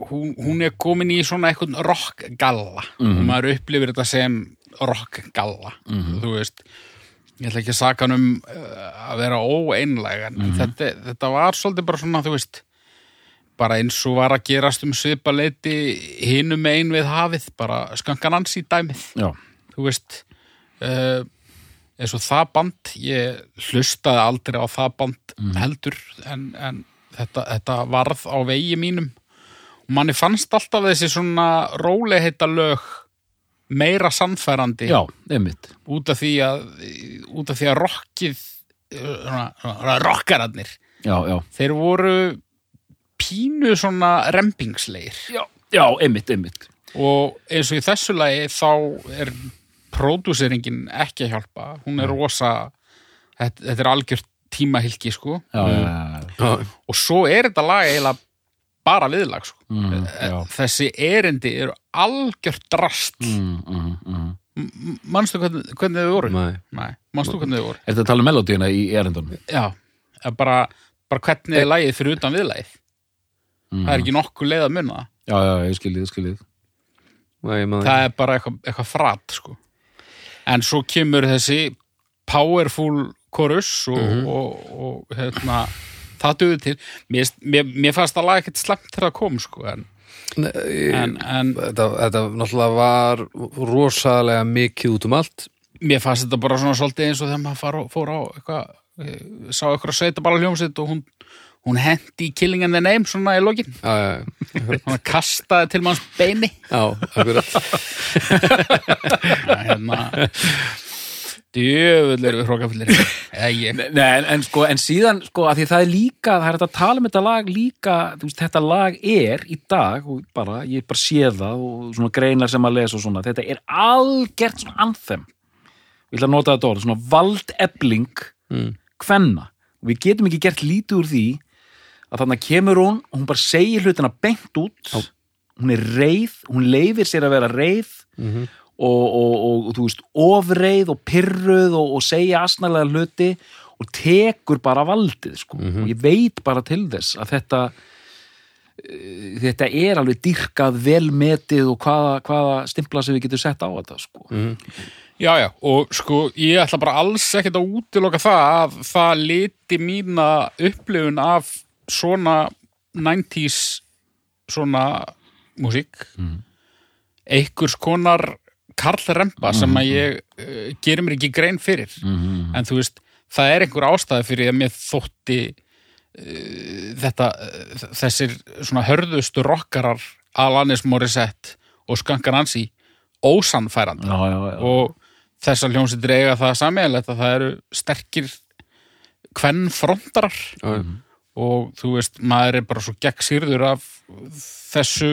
hún, hún er komin í svona eitthvað rockgalla. Og maður upplifir þetta sem rockgalla. Þú veist ég ætla ekki að saka hann um uh, að vera óeinlega en þetta, þetta var svolítið bara svona þú veist bara eins og var að gerast um svipaleiti hinum ein við hafið bara skankan ans í dæmið.
Já,
þú veist uh, eins og það band ég hlustaði aldrei á það band heldur en, en þetta, þetta varð á vegi mínum. Og manni fannst alltaf þessi svona róleheita lög meira sannfærandi
já, einmitt.
út af því að út af því að rockið uh, svona, svona, rockararnir
já, já,
þeir voru pínu svona rempingsleir
já, já, einmitt, einmitt
og eins og í þessu lagi þá er pródúseringin ekki að hjálpa hún er rosa þetta, þetta er algjört tímahylki sko
já, já, já, já.
Já,
og svo er þetta lag eiginlega bara viðlag sko
Mm, já.
þessi erindi eru algjört drast
Mm, mm, mm.
M- manstu hvernig, hvernig þau voru?
Nei.
Nei, manstu hvernig þau voru?
Er þetta að tala um melodíuna í erindunum?
Já, bara, bara hvernig er lagið fyrir utan viðlagið
Mm.
það er ekki nokkuð leið að munna það
Já, já, ég skiljið, ég skiljið
það er bara eitthvað, eitthvað frat sko. en svo kemur þessi powerful chorus og,
Mhm.
og, og hérna, það duður til mér, mér, mér fannst að laga ekkert slemt þegar það kom sko, en,
Nei,
en, en
þetta, þetta náttúrulega var rosalega mikið út um allt
mér fannst þetta bara svona svolítið eins og þegar maður far, fór á eitthvað eh, sá eitthvað að sveita bara hljómsitt og hún, hún hendi í Killing in the Name svona í lokin. Hún kastaði til manns beini.
Já, akkurat. [laughs]
Hérna. Djöfull erum við
Nei, en, en, sko, en síðan, sko, að því það er líka það er hægt að tala um þetta lag líka þú veist, þetta lag er í dag og bara, ég bara sé það og svona greinar sem að lesa og svona, þetta er algert svona anthem. Ég ætla að nota þetta orð, svona valdebling
mm.
kvenna. Og við getum ekki gert lítið úr því að þannig kemur hún og hún bara segir hlutina beint út
Já.
hún er reið, hún leifir sér að vera reið
Mhm.
og, og, og, og þú veist, ofreið og pyrruð og, og segja asnalega hluti og tekur bara valdið sko. og ég veit bara til þess að þetta eh, þetta er alveg dýrkað velmetið og hvaða, hvaða stimpla sem við getum sett á þetta sko.
Já, já, og sko, ég ætla bara alls ekkert að útiloka það að það liti mína upplifun af svona 90s svona músík. Mm. einhvers konar Karl Remba sem að ég uh, gerir mér ekki grein fyrir. En þú veist, það er einhver ástæði fyrir að mér þótti uh, þetta, uh, þessir svona hörðustu rockarar Alanis Morissette og Skankar Nancy ósannfærandi.
Já, já, já.
og þessar hljómsýttir eiga það sammeðalegt að það eru sterkir kvennfrontarar
Já,
og þú veist, maður er bara svo gegnsýrður af þessu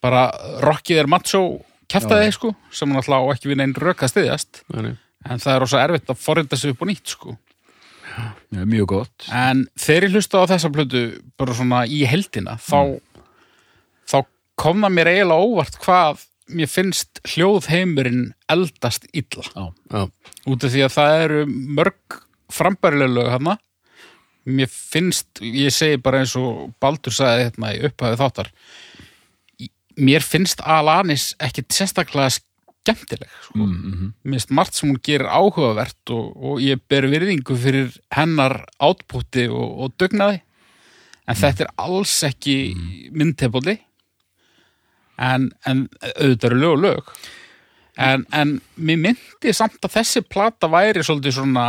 bara rockið er macho kjaftaði sko, sem hann alltaf á ekki við neinn rök að styðjast,
já, nei.
en það er rosa erfitt að forrinda sig upp og nýtt sko.
Já, mjög gott.
En þegar ég hlusta á þessa plötu bara svona í heldina þá, þá kom það mér eiginlega óvart hvað mér finnst hljóðheimurinn eldast illa.
Já,
Já,
út af því að það eru mörg frambærilega lög hana mér finnst, ég segi bara eins og Baldur sagði hérna í upphæðu þáttar mér finnst Alanis ekkit sérstaklega skemmtileg sko.
mm,
mér finnst margt sem hún gerir áhugavert og, og ég ber virðingu fyrir hennar átpúti og, og dugnaði. En þetta er alls ekki myndtepoli. En, en auðvitað eru lög og lög. En, en mér myndi samt að þessi plata væri svolítið svona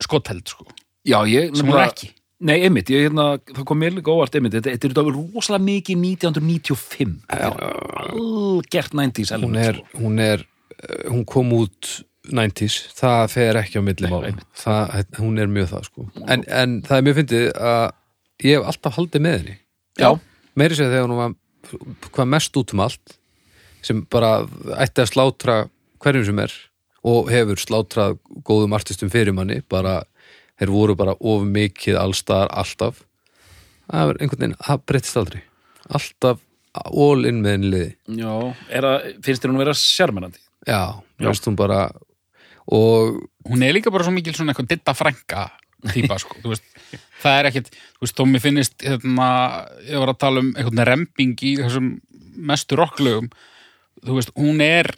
skotheld sko,
já ég
sem hún ekki?
Nei, einmitt, ég, hérna, það kom mér líka óvart einmitt, þetta, þetta er þetta rosalega mikið 1995 Þetta er algert 90s
hún er,
sko.
hún er eh, hún kom út 90s það fer ekki á milli það, hún er mjög það sko. En, en það er mjög fyndið að ég hef alltaf haldið með henni.
Já,
meiri segja þegar hún var hvað mest út um allt sem bara ætti að slátra hverjum sem er og hefur slátrað góðum artistum fyrir manni bara, þeir voru bara of mikið allstaðar alltaf. Það er einhvern veginn, það breytist aldrei. Alltaf all in með henni liði.
Já, er það, finnst þér hún að vera sjarmerandi?
já, veist hún bara og
hún er líka bara svo mikil svona eitthvað ditta frænka típa sko, þú veist það er ekkit, þú veist, þó mér finnist hérna, ég var að tala um einhvern remping í þessum mestu rocklögum. Þú veist, hún er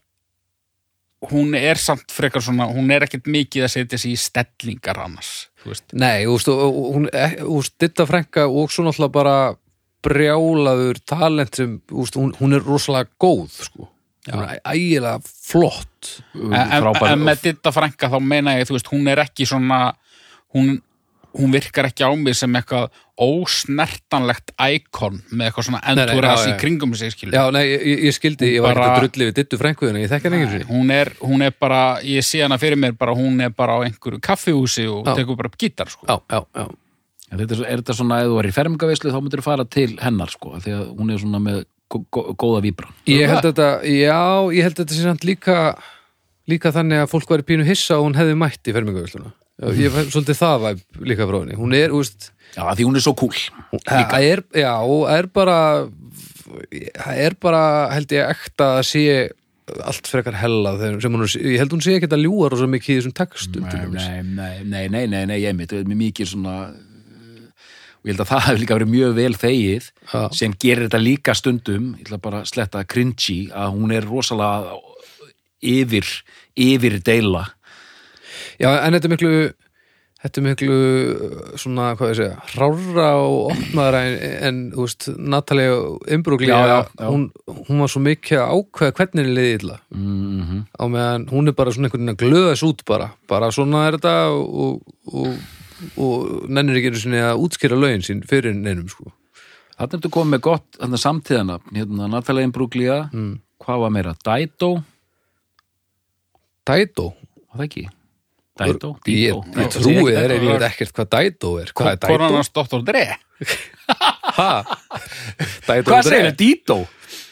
hún er samt frekar svona hún er ekkit mikið að setja sig í stellingar annars,
Nei, þú veist, og hún, eh, Ditta Frænka og svo náttúrulega bara brjálaður talent sem, þú veist, hún, hún er rosalega góð, sko. Hún er ægilega flott.
en, en, en með ditta frænka þá meina ég, þú veist, hún er ekki svona hún, hún virkar ekki á mig sem eitthvað ósnertanlegt íkon með eitthvað svona
já,
í kringum sig skilur
Já, nei, ég, ég skildi, ég var
Bara-
ekki að drulli við Dittu Frænkuðina, ég ekki sér.
hún er, hún er bara, ég sé hana fyrir mér bara, hún er bara á einhverju kaffihúsi og
Já.
tekur bara upp gítar sko.
Já, já, já.
En Þetta er, er þetta svona, ef þú er í fermingavislu þá myndir þú fara til hennar, sko, af því að hún er svona með gó- gó- góða víbra.
Ég held þetta, já, ég held þetta líka, líka þannig að fólk væri pínu hissa og hún hefði mætt í fermingavösluna. Ég fæ svolítið það væp líka frá henni. Hún er, veist,
Já, því hún er svo cool.
það er, já, og er bara það er bara held ég ekta að sé allt frekar hella þegar, hún, ég held hún sé ekki að ljúa rosa mikið í þessum textum
Nei, nei, nei, nei, nei, nei, ég mitt, það mikið svona og ég held að það hefur líka verið mjög vel þegið
Já.
sem gerir þetta líka stundum ég ætla bara að sletta cringy að hún er rosalega yfir, yfir deila
Já, en þetta er miklu þetta er miklu svona, hvað ég segja, hrára og opnaðara en, en þú veist,
já, já.
hún, hún var svo mikið að ákveða hvernig henni liði illa
mm
á meðan hún er bara svona einhvern veginn að glöða þess út bara, bara svona er þetta og, og, og og nennir ekki einu sinni að útskýra lögin sín fyrir neinum sko.
Þarna ertu komið með gott þarna samtíðana, hérna Natalia Imbruglia,
Mm.
hvað var meira?
Dædó
var það ekki? Dido,
ég, ég trúi þér ef ég veit ekkert hvað Dædó er hvað er Dædó?
Konan hans Dr. Dre [laughs]
Ha? Dædó
Hvað segir? Dido?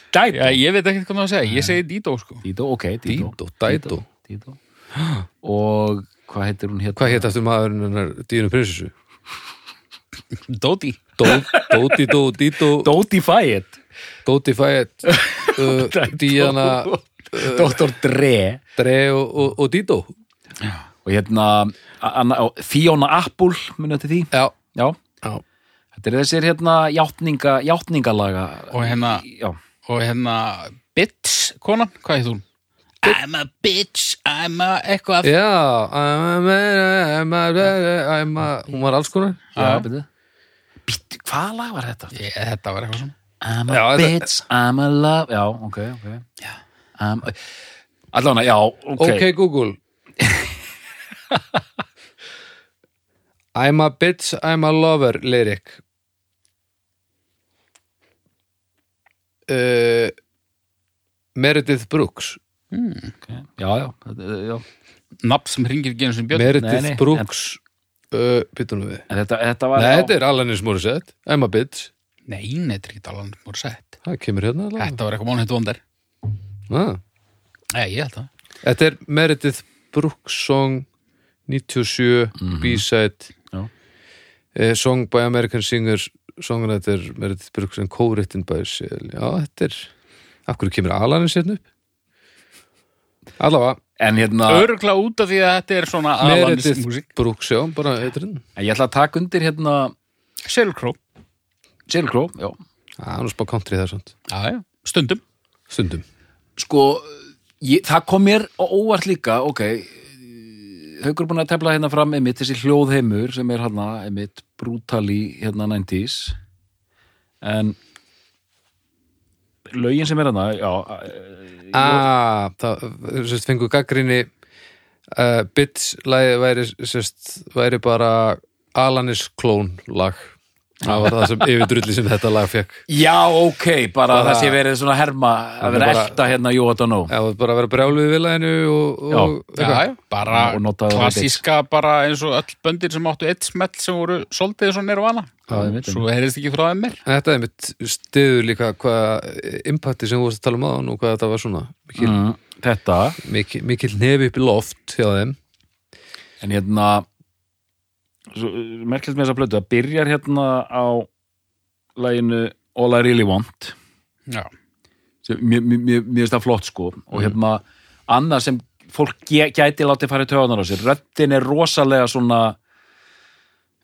Dido?
Já, ég veit ekkert hvað það að segja, ég segi Dido sko
Dido, ok.
Dító, Dædó
Dido. Og hvað heitir hún hérna?
Hvað hétt eftir maðurinn hennar Díunu prinsessu?
Dodi
Dó, Dóti, Dó, Dító
Dóti Fayet.
Dóti Fæett [laughs] uh, Díana
Dr. Dre.
Dre og, Dító
Og hérna, Fiona Apple, munið til því?
Já,
Já.
já
Þetta er þessir hérna játninga, játningalaga.
Og hérna,
Já.
og hérna Bitch, konan, hvað heit hún? I'm a bitch, I'm a eitthvað
Já, I'm a, I'm a, I'm a, hún var alls konar
hvað lag var þetta?
Ég, Þetta var eitthvað svona
I'm a
Já, þetta-
bitch, I'm a love Já, ok, ok já. um, Allána, já, ok,
Ok, Google I'm a bitch, I'm a lover lyric. Uh, Meredith Brooks.
Ok, Já, já, þetta- já.
Nafn sem ekki einu sem björn
Meredith
Nei, nei,
Brooks. uh, Býtum við
þetta, þetta
Nei,
já,
þetta er Alanis Morissette. I'm a bitch.
Nei, þetta er ekki talan voru sett
Það kemur hérna alveg.
Þetta var eitthvað mánheit vondar
ah.
Nei, ég held það.
Þetta er Meredith Brooks song 97 B-side.
Já.
eh, Song by American Singer Songwriter Meredith Brooks and co-written by Shell Já, þetta er Af hverju kemur Alanis hérna upp? Allavega,
En hérna,
Örugla út af því að þetta er svona
Meredith
músík
Brooks, já, bara eitthvað
en ég ætla að taka undir hérna
Selkró
Sheryl Crow, já.
Það er nú spá country
Já, já, stundum.
Stundum.
Sko, ég, það kom mér óvart líka, ok Haukur er búin að tefla hérna fram einmitt þessi hljóðheimur sem er hérna einmitt brutali hérna 90s en lögin sem er hérna, eh,
Ah, það, sérst, fengu gaggrinni uh, Bits lagið væri, sérst, væri bara Alanis klón lag Það var það sem yfirdrulli sem þetta lag fekk
Já, ok, bara,
Bara-
það sé verið svona herma að vera elta hérna to Know
Já, það bara að vera brjáluð við laginu og, og
Já.
Já, bara
Og það
klassíska bara eins og öll böndir sem áttu eitt smell sem voru soldið svo
ég veit
Svo heyrðist ekki frá þeim mér.
Þetta er mitt stiður líka hvað impakti sem þú varst að tala um aðan og hvað þetta var svona mikil,
mm, Þetta,
mikil, mikil nefi upp í loft hjá þeim.
En hérna svo, merkilegt með þessa plötu að byrjar hérna á laginu All I Really Want. Mér, finnst það flott sko. Og hérna annað sem fólk gæ- gæti látið fara í töðunar á sér röddin er rosalega svona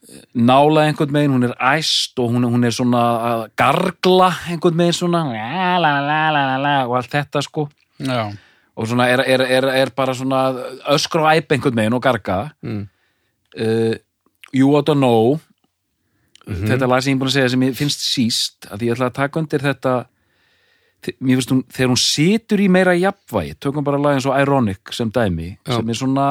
eh, nála einhvern megin, hún er æst og hún, hún er svona að gargla einhvern megin svona la, la, la, la, la, la, og allt þetta sko.
Já,
og svona er, er, er, er bara svona öskra og æp einhvern megin og garga.
Mm.
uh, You Ought to Know. Þetta lag sem ég er búin að segja sem ég finnst síst að ég ætla að taka undir þetta þe- mér finnst hún, þegar hún situr í meira jafnvægi, tökum bara lag eins og Ironic sem dæmi,
Já.
sem er svona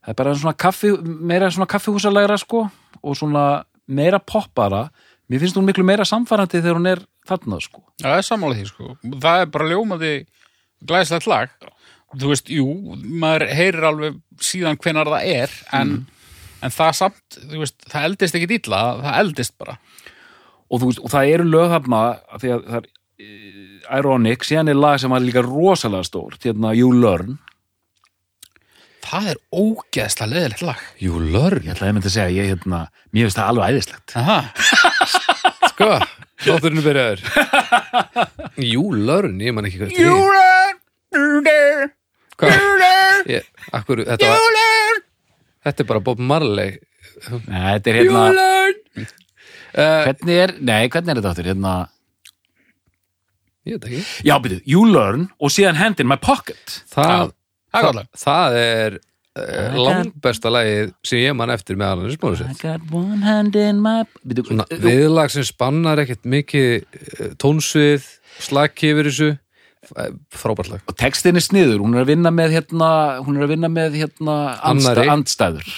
það er bara svona kaffi meira svona kaffihúsalegra sko og svona meira poppara. Mér finnst hún miklu meira samfærandi þegar hún er þarna sko.
Já, það er sammála því sko. Það er bara ljómaði glæslegt lag. Þú veist, jú, maður heyrir alveg síðan hvenar það er en, en það samt, þú veist, það eldist ekki illa, það eldist bara.
Og, þú veist, og það eru lög þarna af því að það er uh, Ironic, síðan er lag sem var líka rosalega stórt, hérna You Learn.
Það er ógeðslega leðilegt lag.
You learn?
Ég ætlaði að mynda að segja, ég hérna mér finnst það alveg æðislegt.
Aha. [laughs]
Sko, þátturinn er byrjaður. [laughs] You learn, ég man ekki hvað
You
þetta
learn
er Hvað? Ég, akkur, þetta, var, þetta er bara Bob Marley.
Nei, þetta er hérna,
uh,
hvernig er nei, hvernig er þetta áttur, hérna
Ég veit ekki.
Já, byrju, You Learn og síðan Hand in My Pocket.
Það,
það lag.
það er uh, langbesta lagið sem ég man eftir með Alanis
I
Morissette
got one hand in my
Svona viðlag sem spannar ekkert mikið eh, tónsvið, slakki yfir þessu Eh, frábært lag
og textin er sniður, hún er að vinna með hérna hún er að vinna með hérna andsta, andstæður.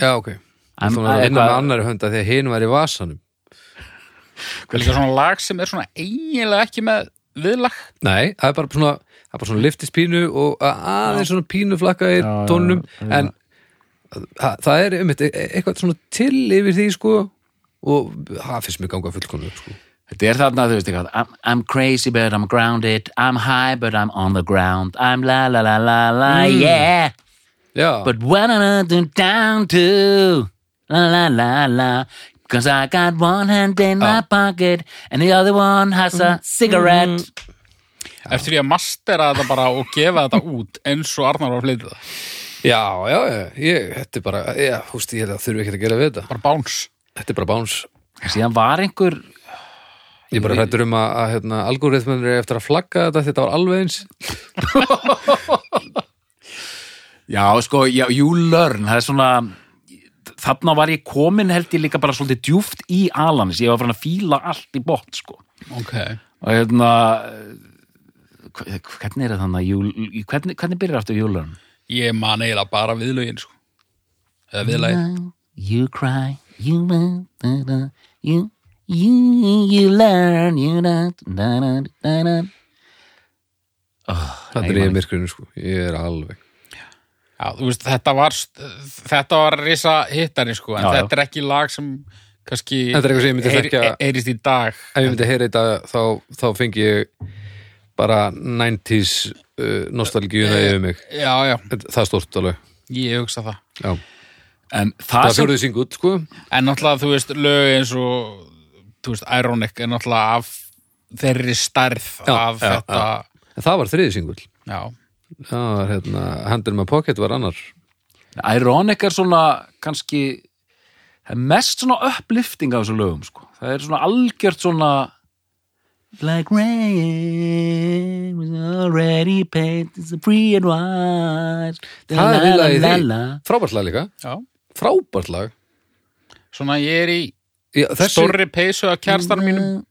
Já, ok.
I'm-
Þú var að vinna með annari hönd að því að hinn var í vasanum.
Líka svona lag sem er svona eiginlega ekki með viðlag?
Nei, það er bara svona, það er bara svona liftispínu og aðeins svona pínu flakka í
Já, já,
tónum en það, það er um eitthvað svona til yfir því sko og það finnst mér ganga fullkonu sko.
Þetta er þarna, þú veist eitthvað I'm, I'm crazy but I'm grounded. I'm high but I'm on the ground. I'm la la la la la yeah.
Já,
But what am I do down to? La la la la. Cause I got one hand in my pocket And the other one has a cigarette.
Eftir því að mastera þetta bara og gefa þetta út eins og Arnar var að flytja það.
Já, já, já ég, þetta er bara, já, húst, ég held að þurfi ekki að gera við þetta.
Bara báns
Þetta er bara báns
Síðan var einhver
Ég bara hrættur um að, að hérna, algoritminn er eftir að flagga þetta, þetta var alveg eins. [laughs]
Já, sko, já, you learn. Það er svona Þarna var ég komin held ég líka bara svolítið djúft í Alanis, ég var farin að fíla allt í bótt, sko.
Ok.
Og hérna hve- hvernig er það þannig að you- hvernig, hvernig byrjar aftur you learn?
Ég man eiginlega bara viðlögin sko. Eða viðlagið.
You cry, you da, you, you, you learn, you da.
Það er ég myrkurinn sko, ég er alveg.
Já, þú veist, þetta var þetta var risa hittari sko en
Já,
þetta er ekki lag sem
er
heyri-
þekkja-
heyrist í dag.
Ef ég myndi heyra þetta þá, þá fengi ég bara 90s uh, nostalgíuna yfir mig.
Já, já,
Það er stórt alveg.
Ég hugsa það.
Það
það sem
fjóruði syngut sko.
En náttúrulega, þú veist, lög eins og þú veist, Ironic er náttúrulega af þeirri stærð
Já,
af
já,
þetta
En það var þriði syngut
já.
Það var hérna, Handle My Pocket var annar.
Ironic er svona kannski mest svona uplifting af þessu lögum sko. það er svona algjört svona like rain was already it's a free and wide
Það er vilja í því. Frábært lag líka.
Já.
Frábært lag.
Svona ég er í
Já, þessi,
stórri peysu af kjærstar mínum.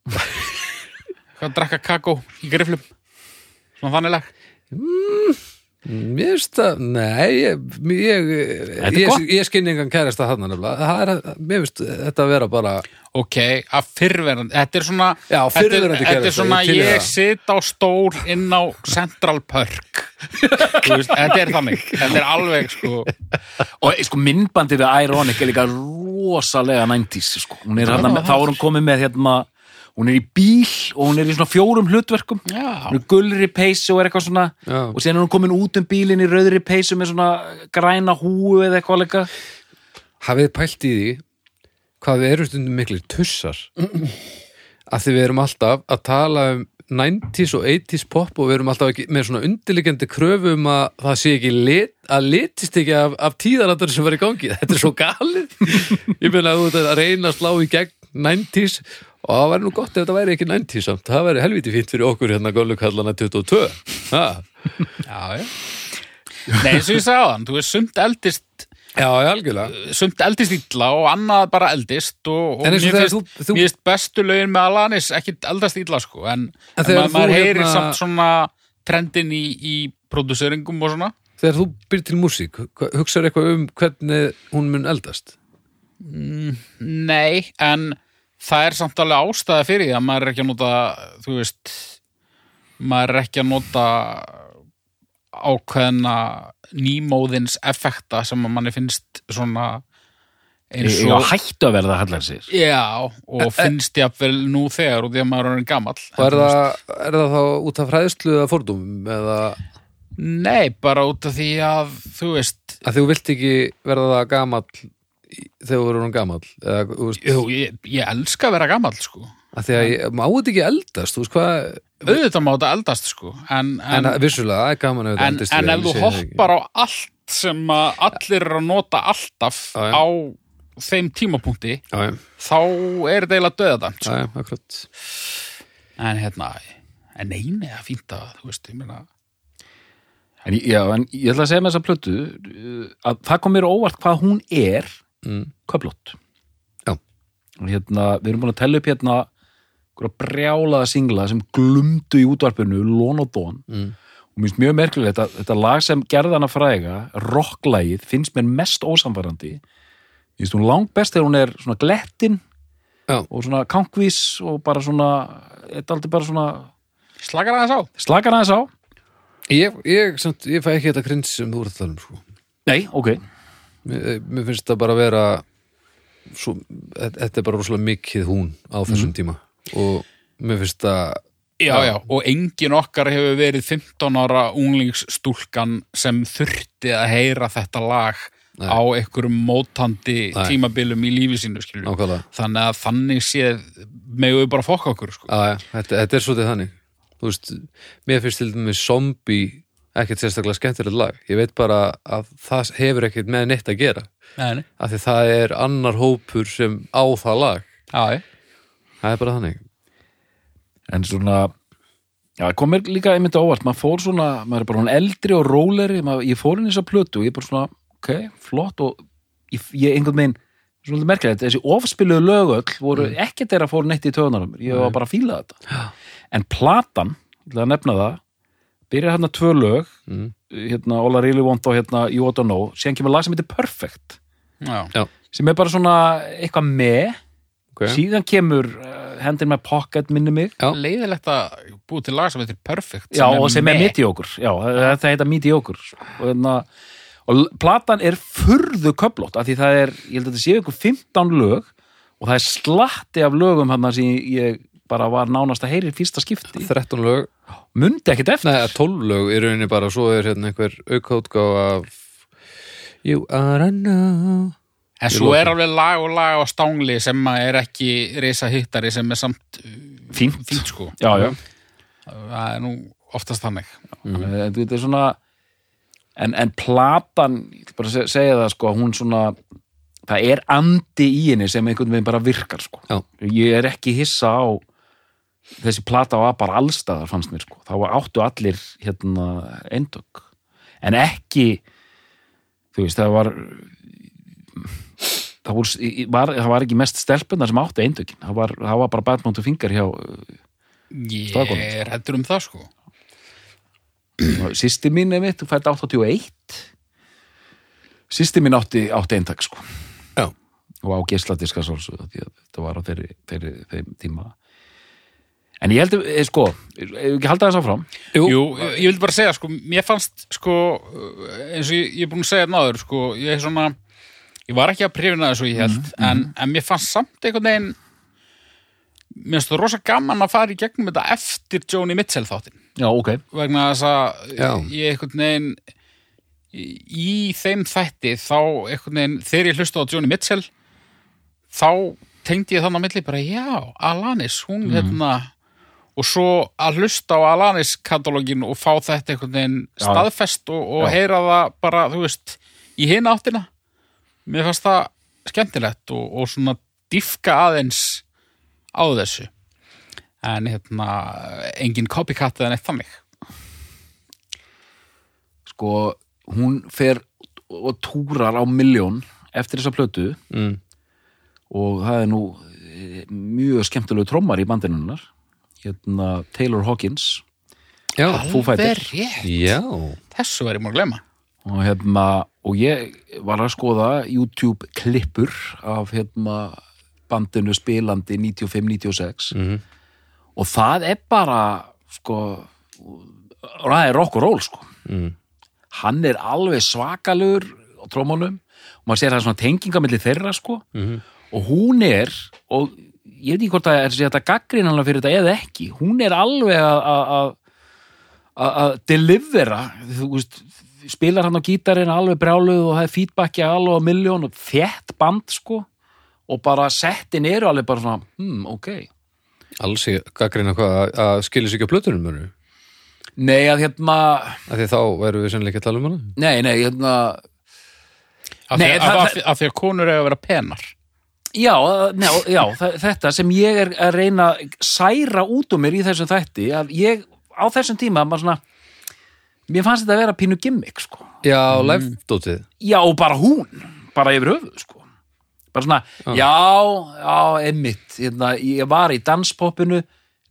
Hvað drakka kakó í griflum Svona þannig lag.
Mér finnst það, nei ég, ég, ég, ég skynni engan kærasta hann er, mér finnst þetta að vera bara
Ok, að fyrrverandi, þetta er svona
Já,
þetta Þetta er svona,
ég
ég
það.
sit á stól inn á Central Park. Þetta er þannig. Þetta er alveg, sko.
Og sko myndbandið við Ironic er líka rosalega 90s sko. hún er hérna, með- þá er hún komið með hérna, hún er í bíl og hún er í svona fjórum hlutverkum.
Já,
hún er gulri peysu og er eitthvað svona
Já.
og síðan er hún komin út um bílinn í rauðri peysu með svona græna húu eða eitthvað líka.
Hafið pælt í því hvað við erum stundum miklir tussar? Að því við erum alltaf að tala um 90s og 80s pop og við erum alltaf ekki, með svona undirliggjandi kröfu um að það sé ekki lit, að litist ekki af, af tíðarandar sem var í gangi. [laughs] Þetta er svo galið. Ég meina að þú ert að reyna að slá í gegn 90s og það væri nú gott ef þetta væri ekki 90s samt. Það væri helviti fínt fyrir okkur hérna gólukallana 22 ha.
já, já. Nei, eins og ég sagði á þann, þú veist, sumt eldist
Já, já, algjörlega.
Sumt eldist illa og annað bara eldist og, og mér, finnst,
þú-
finnst bestu lögin með Alanis ekki eldast illa sko. En,
En
en
þegar
ma
þú
maður heyrir
hérna-
samt svona trendin í, í produseringum og svona.
Þegar þú byrð til músík, hugsaður eitthvað um hvernig hún mun eldast?
Nei, en það er samt alveg ástæða fyrir því að maður er ekki að nota þú veist maður er ekki að nota ákveðna nýmóðins effekta sem að manni finnst svona eins
ég
og
var hættu að verða hallar sér
Já, og finnst jafnvel nú þegar og því að maður er gamall
Og er það, er það þá út af fræðslu eða fordum eða
Nei, bara út af því að þú veist
að þú vilt ekki verða í- þegar þú verður hún gamall eða, þú veist,
Jú, ég, ég elska að vera gamall sko
að því að ég, má þetta ekki eldast, þú veist hvað
auðvitað má þetta eldast sko en,
en,
en,
vissulega, það er gaman ef þetta
en, en ef þú hoppar á allt sem að allir eru að nota alltaf
já.
á þeim tímapunkti
já,
þá er þetta eiginlega döðadæmt sko. en hérna, en eini að fínta þú veist, ég meina
en, ég- já, en ég ætla að segja með þessa plötu uh, að það kom mér á óvart hvað hún er
mm.
köflótt
Já.
og hérna, við erum búin að tella upp hérna brjálaða singla sem glumdu í útvarpinu Lón og Dón
Mm.
og mér finnst mjög merkilegt þetta, þetta lag sem gerðana fræga rocklægið finnst mér mest ósamfærandi Ég veist hún langt best þegar hún er svona glettin
Já.
og svona kankvís og bara svona, þetta er aldrei bara svona
Slakar aðeins á.
Slakar aðeins á.
Ég, ég, samt, ég fæ ekki þetta krins sem þú ert að tala um sko.
Nei, ok.
Mér, mér finnst það bara að vera svo, þetta er bara rosalega mikið hún á þessum tíma og mér finnst það
Já, já, og engin okkar hefur verið 15 ára unglingsstúlkan sem þurfti að heyra þetta lag
Nei.
á einhverjum mótandi
Nei.
tímabilum í lífi sínu,
nákvæmlega
Þannig að þannig séð megum við bara fokka okkur, sko.
Já, já, þetta, þetta er svolítið þannig Þú veist, mér finnst til dæmis zombie ekkert sérstaklega skemmtilegt lag ég veit bara að það hefur ekkert með neitt að gera
Nei, nei.
af því það er annar hópur sem á það lag
Já, já.
Það er bara þannig.
En svona já, kom mér líka einmitt á óvart, maður fór svona maður er bara hún eldri og róleri maður, ég fór inn í þessa plötu og ég bara svona ok, flott og ég, ég einhvern veginn svona merkilegt, þessi ofspiluðu lögöll voru ekkert þeirra fór neitt í töðunarum ég var bara að fíla þetta. En platan, ég ætla að nefna það byrjar hérna tvö lög
mm.
hérna All I Really Want og hérna You Ought to Know. Síðan kemur lag sem heitir Perfect.
Já,
sem er bara svona eitthvað með
ok.
Síðan kemur uh, Hand in My Pocket minni mig.
Já.
Leiðilegt að búið til lag sem heitir Perfect
já, og sem er mediocre. Já, þetta heita mediocre. Og, hérna, og platan er furðu köflótt af því það er, ég held að þetta séu ykkur 15 lög og það er slatti af lögum hann sem ég bara var nánast að heyri í fyrsta skipti.
13 lög,
mundi ekkert eftir.
Nei 12 lög í rauninni bara svo er hérna einhver aukautgáf af You are a know
En svo er alveg lag og lag á stángli sem að er ekki risa hittari sem er samt uh,
fínt,
fínt sko.
já, já.
Það er nú oftast þannig.
Mm. þetta er svona en, en platan, ég ætla bara segja það sko, hún svona það er andi í henni sem einhvern veginn bara virkar sko.
Já.
ég er ekki hissa á þessi plata var bara allstaðar fannst mér sko, þá var áttu allir hérna eindök en ekki þú veist, það var það, voru, var, það var ekki mest stelpunar sem áttu eindökin það var, það var bara badmóntu fingar hjá
Ég
Staðgóðan.
er hættur um það sko.
sýsti mín er mitt, þú fætt 81 sýsti mín átti, átti eintak sko.
Já.
og á að þetta var á þeirri, þeirri, þeim tíma. En ég held að, sko ef við ekki halda þess áfram?
Jú,
Jú, ég vildi bara segja sko, mér fannst sko, eins og ég, ég er búin að segja náður sko, ég er svona ég var ekki að prifina þessu ég held en, en mér fannst samt einhvern veginn mér finnst það rosa gaman að fara í gegnum þetta eftir Joni Mitchell þáttin
já, ok,
vegna þess að
Já.
ég einhvern veginn í, þeim þætti þá einhvern veginn, þegar ég hlusta á Joni Mitchell þá tengdi ég þannig á milli bara, já, Alanis hún hérna. Og svo að hlusta á Alanis katalógin og fá þetta einhvern veginn staðfest og, og
Já.
heyra það bara, þú veist, í hina áttina mér fannst það skemmtilegt og, og svona diffka aðeins á þessu. En hérna engin copycat eða neitt þannig.
Sko hún fer og túrar á miljón eftir þessa plötu.
Mm.
og það er nú eh, mjög skemmtilegu trommar í bandinunnar hérna Taylor Hawkins.
Já,
Fighters.
Alveg rétt.
já.
Þessu var ég múin að glemma
og hérna og ég var að skoða YouTube klippur af hérna bandinu spilandi 95-96
Mhm.
og það er bara sko það er rock og roll sko
mm.
hann er alveg svakalur á trómanum og maður sér það svona tenginga milli þeirra sko
Mhm.
og hún er og ég veit ekki hvort er sé þetta gaggrinanlega fyrir þetta eða ekki hún er alveg að- að að- að að delivera þú veist, spilar hann á gítarinn alveg brjáluð og það er feedbacki alveg á miljón og þétt band sko. Og bara settin eru alveg bara svona hmm, ok.
Alls ég gaggrina hvað að, að skilja sig ekki á plötunum mörgu
nei að hérna
af því þá væru við ekki að tala um hana.
Nei, nei, hérna
af,
Nei,
því, því að konur eiga að vera penar.
Já, njá, já þetta sem ég er að reyna að særa út um mér í þessum þætti að ég á þessum tíma maður svona, mér fannst þetta að vera pínu gimmick sko.
Já, mm. live-dótið
Já, og bara hún, bara yfir höfuð sko. bara svona, já, já, emmitt hérna, ég var í danspoppinu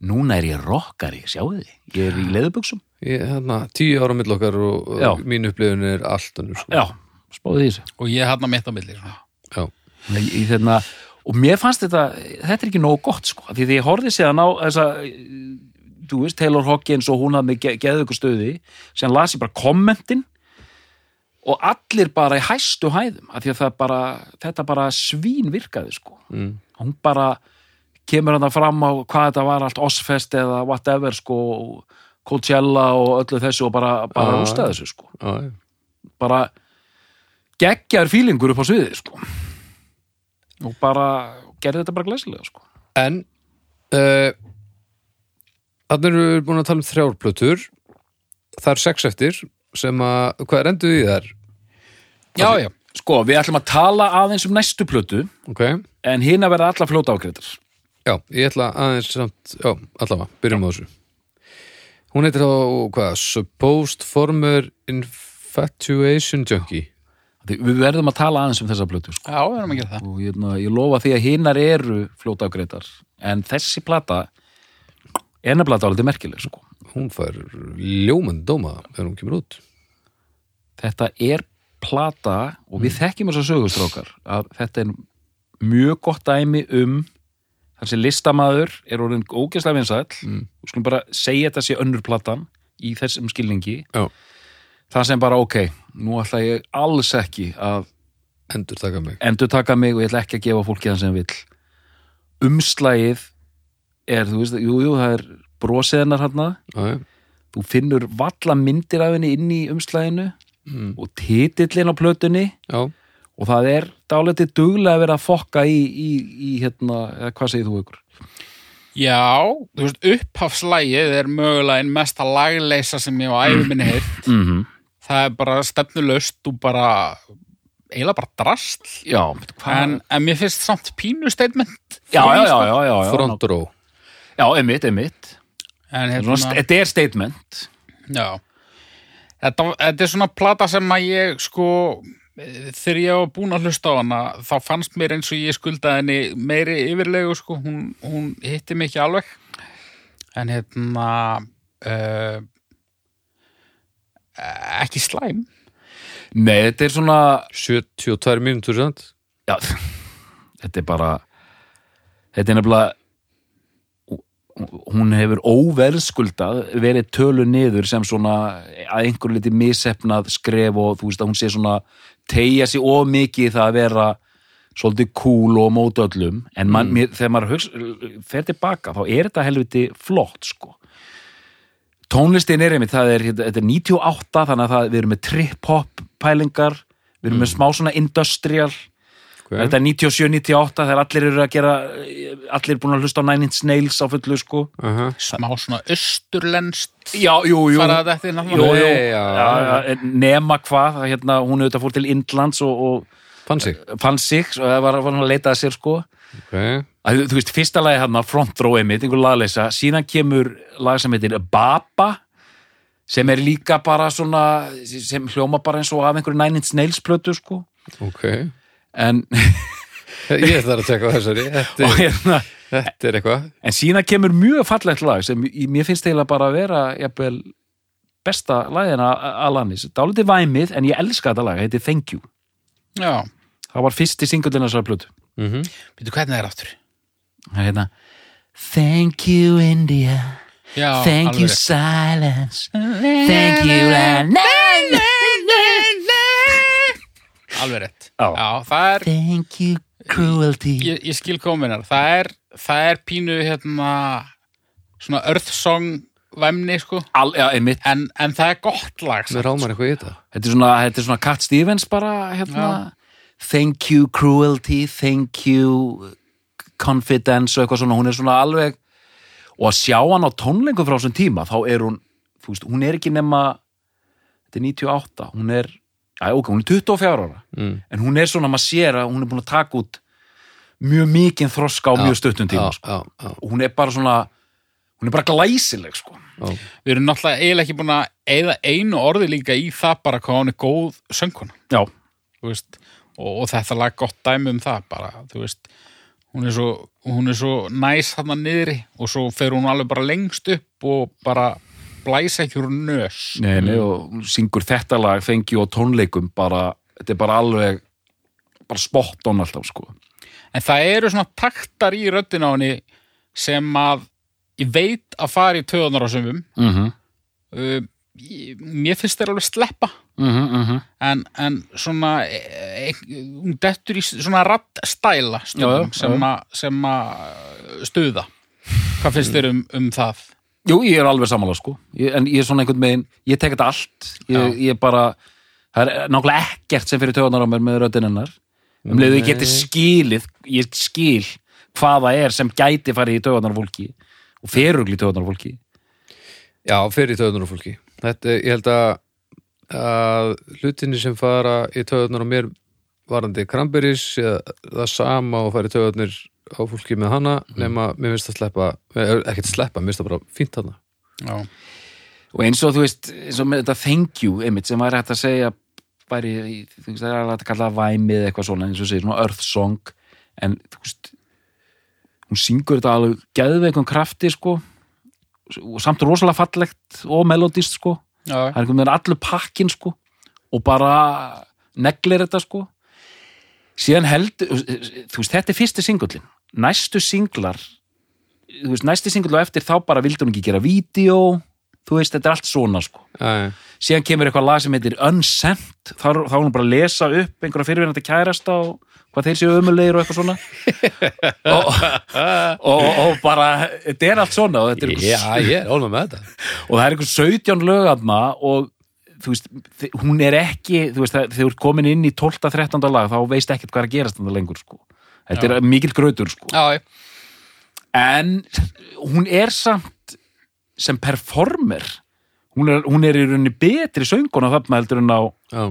núna er ég rockari, sjáu þið ég er í leðubuxum
Ég, hérna, tíu ára mill okkar og,
Já.
og mín upplifun er allt önnur sko.
Já, spáðu því þessu
og ég hann að mitt á milli svona.
Já.
í, í þarna, og mér fannst þetta þetta er ekki nógu gott sko því því ég horfði séðan á þessa þú veist, Taylor Hawkins og hún hafði með ge geðu ykkur stöði sem las ég bara kommentin og allir bara í hæstu hæðum af því að bara, þetta bara svín virkaði sko.
Mm.
hún bara kemur hann fram á hvað þetta var allt Osfest eða whatever sko Coachella og öllu þessu og bara, bara
Já,
rústa þessu sko.
Já.
bara geggjar fílingur upp á sviði sko. Og bara gerði þetta bara glæsilega sko.
En uh, Þannig erum við búin að tala um þrjárplötur Það er sex eftir sem að, hvað er enduð í þær?
Já, já.
sko við ætlum að tala aðeins um næstu plötu
Ok,
en hinn að verða alla fljóta ágreitar
já, ég ætla aðeins samt, já, allavega, byrjum á þessu Hún heitir þá, hvað, Supposed Former Infatuation Junkie
Því við verðum að tala aðeins um þessa plötu sko.
Já, við erum að gera það.
og ég, ég lofa því að hinnar eru fljóta ágreitar en þessi plata nefnilega dálítið merkileg sko.
Hún fær ljómandi dóma þegar hún kemur út.
Þetta er plata og við þekkjum þess að sögustrókar að þetta er mjög gott dæmi um þar sem listamaður er orðin ógeðslega vinsæll. Mm. og skulum bara segja þetta sé önnur platan í þessum skilningi.
Já,
það sem bara ok, nú ætla ég alls ekki að
endur taka mig.
endur taka mig og ég ætla ekki að gefa fólki það sem vill. Umslægið er, þú veist, jú, jú, það er brosiðnar hérna,
Já, já,
þú finnur valla myndir af henni inn í umslæginu
mm.
og titillin á plötunni
já,
og það er dálítið duglega að vera að fokka í, í, í hérna, eða hvað segir þú ykkur?
Já, þú veist, upphafslægið er mögulega einn mesta lagleysa sem ég á æfi minni heilt.
Mm -hmm.
Það er bara stefnulaust og bara, eiginlega bara drastl.
Já?
En, en mér finnst samt pínu statement.
já, já, já, já, já, já,
front row
já.
En
Svona,
hérna,
Þetta er statement.
já. Þetta, þetta er svona plata sem að ég, sko, þegar ég var búin að hlusta á hana, þá fannst mér eins og ég skuldaði henni meiri yfirlegu, sko. Hún, hún hitti mig ekki alveg. En hérna, uh, ekki slæm.
Nei, þetta er svona
72 mínútur sant?
já, [laughs] þetta er bara þetta er nefnilega hún hefur óverðskuldað verið tölu niður sem svona að einhverju liti missefnað skref og þú veist að hún sé svona tegja sig of mikið í það að vera svolítið cool og mót öllum. En man, mér, þegar maður hugsa, fer tilbaka þá er þetta helviti flott sko. Tónlistin er einmitt, það er, þetta er 98 þannig að það, við erum með trip-hop pælingar, við erum með smá svona industrial
Okay.
Þetta er 97-98 þegar allir eru að gera allir er búin að hlusta á Nine Inch Nails á fullu sko.
Uh -huh.
Smá svona östurlenskt
Já, jú, jú,
fara þetta inn
jú, jú.
Já,
Nema hvað, hérna, hún auðvitað fór til Indlands og, og
Fann sig?
Fann sig og það var, var hún að leita að sér sko.
Okay.
að, Þú veist, fyrsta lagi hann front row einmitt, einhver lagleysa, síðan kemur lag sem heitir Baba sem er líka bara svona sem hljóma bara eins og af einhverju Nine Inch Nails plötu sko.
Ok
en, [laughs]
Ég þarf að tjekka á þessari Þetta
hérna
þetta er eitthvað
En síðan kemur mjög fallegt lag sem í- mér finnst eiginlega bara að vera jafnvel, besta lagina að lannis. Dálítið væmið en ég elska þetta lag, heiti Thank You.
Já,
Það var fyrsti singullin þessar plötu.
mm -hmm.
veitu hvernig er aftur?
Það er hérna Thank you India,
Já,
thank
alveg
you silence, thank you and
Alveg rétt.
Já.
Já, það er,
thank you cruelty.
ég, ég skil kominar, það er, það er pínu hérna, svona earth song væmni, sko,
Al, já, einmitt.
en, en það er gott lag.
Mér
samt.
rámar eitthvað í þetta
Þetta er svona, þetta er svona Cat Stevens bara, hérna. Thank you cruelty, thank you confidence og eitthvað svona, hún er svona alveg og að sjá hann á tónleikum frá þessum tíma, þá er hún þú veist, hún er ekki nema þetta er 98, hún er að, ok, hún er 24 ára,
mm.
en hún er svona, maður sér að hún er búin að taka út mjög mikinn þroska á
Já,
mjög stuttum tíma,
já,
sko.
já, já,
og hún er bara svona hún er bara glæsileg, sko
já.
Við erum náttúrulega eiginlega ekki búin að eigða einu orði líka í það bara hvað hún er góð söngkona.
já,
þú veist, og, og þetta lag gott dæmi um það bara, þú veist hún er svo, hún er svo næs þarna niðri og svo fer hún alveg bara lengst upp og bara blæsa ekki úr nös
Nei, nei, og hún syngur þetta lag fengi og tónleikum bara, þetta er bara alveg bara spot on alltaf sko
En það eru svona taktar í röddin á henni sem að ég veit að fara í töðunar á sömum.
mm -hmm.
Uh, mér finnst þeir alveg sleppa
Mm
en, en svona e, e, hún dettur í svona rattstæla stundum
Já, já,
sem, a, sem að stuða. Hvað finnst þér um, um það?
Jú, ég er alveg sammála sko. Ég, en ég er svona einhvern veginn, ég tek þetta allt. Ég, ég bara, það er nákvæmlega ekkert sem fyrir töðunar á mér með röddinennar um leiðu ég geti skilið ég skil hvað það er sem gæti farið í töðunar fólki og ferugli töðunar fólki.
Já, fyrir töðunar fólki. Þetta, ég held að, að hlutinni sem fara í töðunar á mér varandi kramberis það sama og fara í töðunar á fólki með hana nema mér finnst að sleppa eh, ekkert sleppa, mér finnst það bara fínt hana
Já.
og eins og þú veist, eins og með þetta thank you einmitt sem væri hægt að segja væri, í- þú veist, það er hægt að kalla væmið eitthvað svona, eins og segir, svona earth song. En þú veist hún syngur þetta alveg geðveikum krafti sko og samt rosalega fallegt og melodist sko.
Já,
það er einhvern veginn allur pakkin sko og bara neglir þetta sko. Síðan held þú veist, þetta er fyrsti singullin næstu singlar þú veist, næsti singull og eftir þá bara vildi hún ekki gera vídeo þú veist, þetta er allt svona sko
já.
síðan kemur eitthvað lag sem heitir Unsent þá, er- hún bara að lesa upp einhverja fyrirverandi kærasta og hvað þeir séu ömulegir og eitthvað svona [laughs] og, og, og bara þetta er allt svona og, þetta er
ólma með þetta [laughs]
og það er einhver 17 lögarna og þú veist, hún er ekki þú veist, þegar þú ert komin inn í 12. 13. lag þá veist ekkert hvað er að gerast þetta lengur sko. Þetta er mikill grötur sko.
já,
en hún er samt sem performer hún er, hún er í rauninni betri sönguna þarna heldur en á
Já,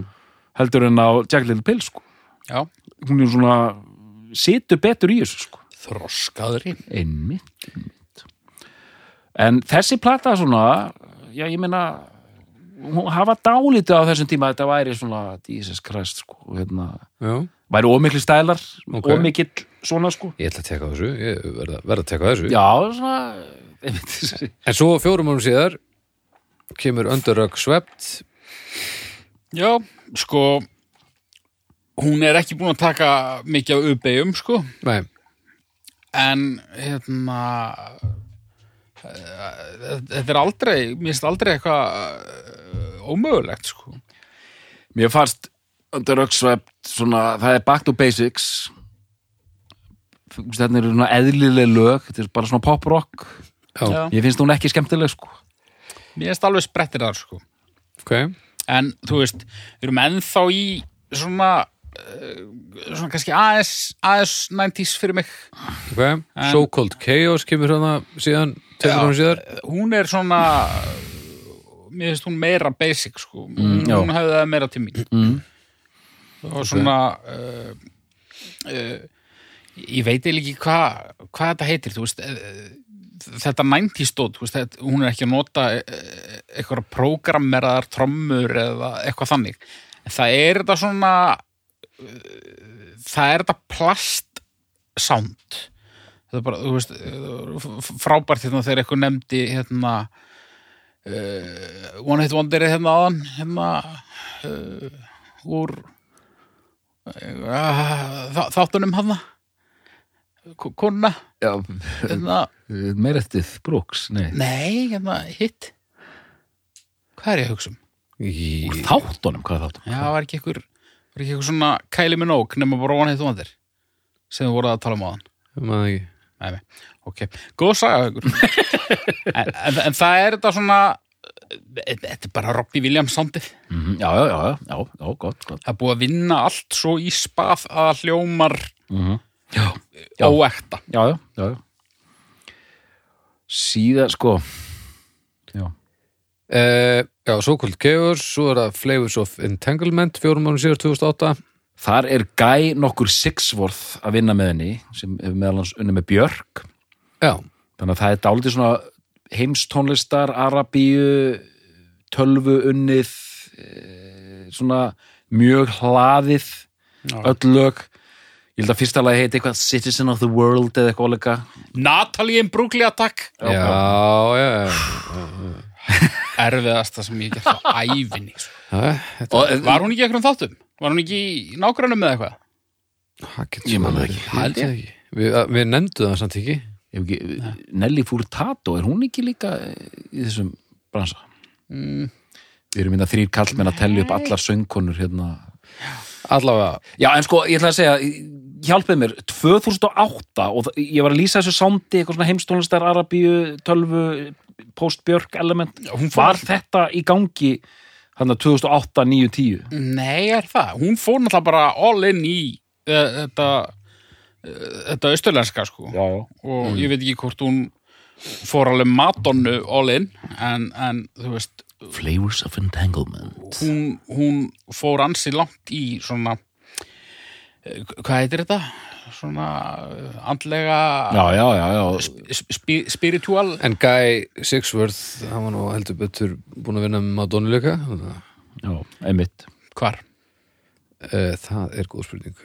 heldur en á Jack Little Pill sko.
já.
hún er svona situr betur í þessu sko.
Þroskaðri.
einmitt, einmitt en þessi plata svona já ég meina hún hafa dálítið á þessum tíma þetta væri svona Jesus Christ sko, hérna,
já
væri ómikli stælar
Ok.
ómikill svona sko.
Ég ætla að teka þessu, ég verða, verða að teka þessu.
Já svona
En svo fjórum árum síðar kemur Underrug Svept.
Já, sko hún er ekki búin að taka mikið af uppegjum, sko.
Nei,
en hérna þetta er aldrei mér finnst aldrei eitthvað eh, ómögulegt, sko.
Mér fannst svona, það er back to basics. Þetta eru svona eðlileg lög þetta er bara svona pop rock.
Já,
ég finnst hún ekki skemmtileg sko.
Mér finnst alveg sprettir þar, sko.
Ok.
En þú veist, við erum ennþá í svona uh, svona kannski aðeins aðeins 90s fyrir mig.
Ok, So Called Chaos kemur hana síðan, tveimur árum síðar.
hún er svona mér finnst hún meira basic sko. hún,
já.
hún hefði það meira til mín.
Mm.
Og svona uh, uh, ég veit eiginlega ekki hvað hva þetta heitir þú veist þetta 90 stóð, veist, þetta, hún er ekki að nota eitthvað prógrammeraðar trommur eða eitthvað þannig. En það er þetta svona það er þetta plast sound það er bara, þú veist frábært hérna þegar eitthvað nefndi hérna uh, One Hit Wonder er hérna aðan hérna uh, úr þáttunum hana. Kona
já, [laughs] meir eftir Brooks nei.
nei, hérna hitt. Hvað er ég að hugsa um?
Í,
þáttunum, hvað er þáttunum?
Já, var ekki ykkur var ekki ykkur svona Kylie Minogue nema bara One Hit Wonder sem við voruð að tala um aðan
maður ekki.
Nei, ok, góð saga [laughs] en, en, en það er þetta svona þetta er bara Robbie Williams soundið.
Mm já, já, já, já, já, já, gott, gott.
Það er búið að vinna allt svo í spað að hljómar
mm já, Já.
óekta
já, já, já, já. síðan, sko. Já,
Uh, já, So Called Chaos, svo er það Flavors of Entanglement, fjórum árum síðar 2008
þar er Guy nokkur Sixworth að vinna með henni sem er meðal hans unni með Björk.
Já,
þannig að það er dálítið svona heimstónlistar, arabíu tölvu unnið eh, svona mjög hlaðið öll lög ég held að fyrsta lagi heiti eitthvað Citizen of the World eða eitthvað líka
Natalie Imbruglia, takk
já, já, já,
erfiðasta sem ég gert á ævinni sko.
já.
og,
Var hún ekki eitthvað þáttum? Var hún ekki í nágrannum með eitthvað?
Ég man
svo
það
verið.
ekki.
Við, nefndu það samt ekki
ekki, Nelly Furtado, er hún ekki líka í þessum bransa?
mm,
Við erum minna þrýr kallmenn að tellja upp allar söngkonur hérna.
Allavega,
Já, en sko, ég ætla að segja, hjálpið mér, 2008 og ég var að lýsa þessu sándi, eitthvað svona heimstónlistar, arabíu, tölvu, postbjörk element.
fór-
Var þetta í gangi hann 2008, 9, 10?
Nei, er það? Hún fór náttúrulega bara all in í uh, þetta þetta austurlenska sko
Já, já.
og ég veit ekki hvort hún fór alveg Madonnu all in en, en þú veist
Flavors of Entanglement.
hún, hún fór ansi langt í svona eh, hvað heitir þetta? svona eh, andlega
Já, já, já, já.
spi, spiritual
en Guy Sixworth hann var nú heldur betur búin að vinna með Madonna líka
Já, einmitt.
hvar?
e, það er góð spurning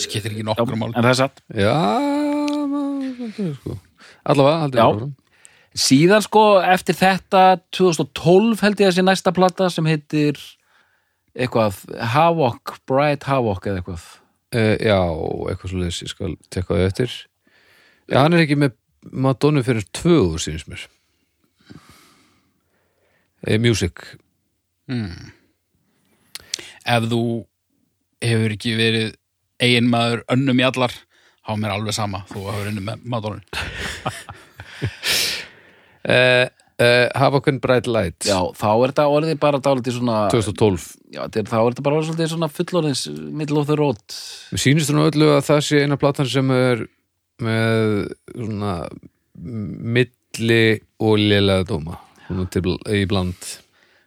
skiptir ekki nokkur mál
en það er satt.
Já, sko. allavega haldið áfram.
Síðan sko eftir þetta 2012 held ég að sé næsta plata sem heitir eitthvað Havok, Bright Havok eða eitthvað
e, Já, eitthvað leys ég skal tekka það eftir Já, hann er ekki með Madonna fyrir tvö síns mér e, Music
mm. ef þú hefur ekki verið eiginmaður önnum í allar er mér alveg sama þú hefur unnum með Madonna
e, e, Have a Bright Light.
Já, þá er þetta orðið bara dálítið svona
2012
Já, þetta er, þá er þetta bara orðið svona fullorðins middle of the road
Mér sýnist nú öllu að það sé eina platan sem er með svona milli og lélega dóma. Í bland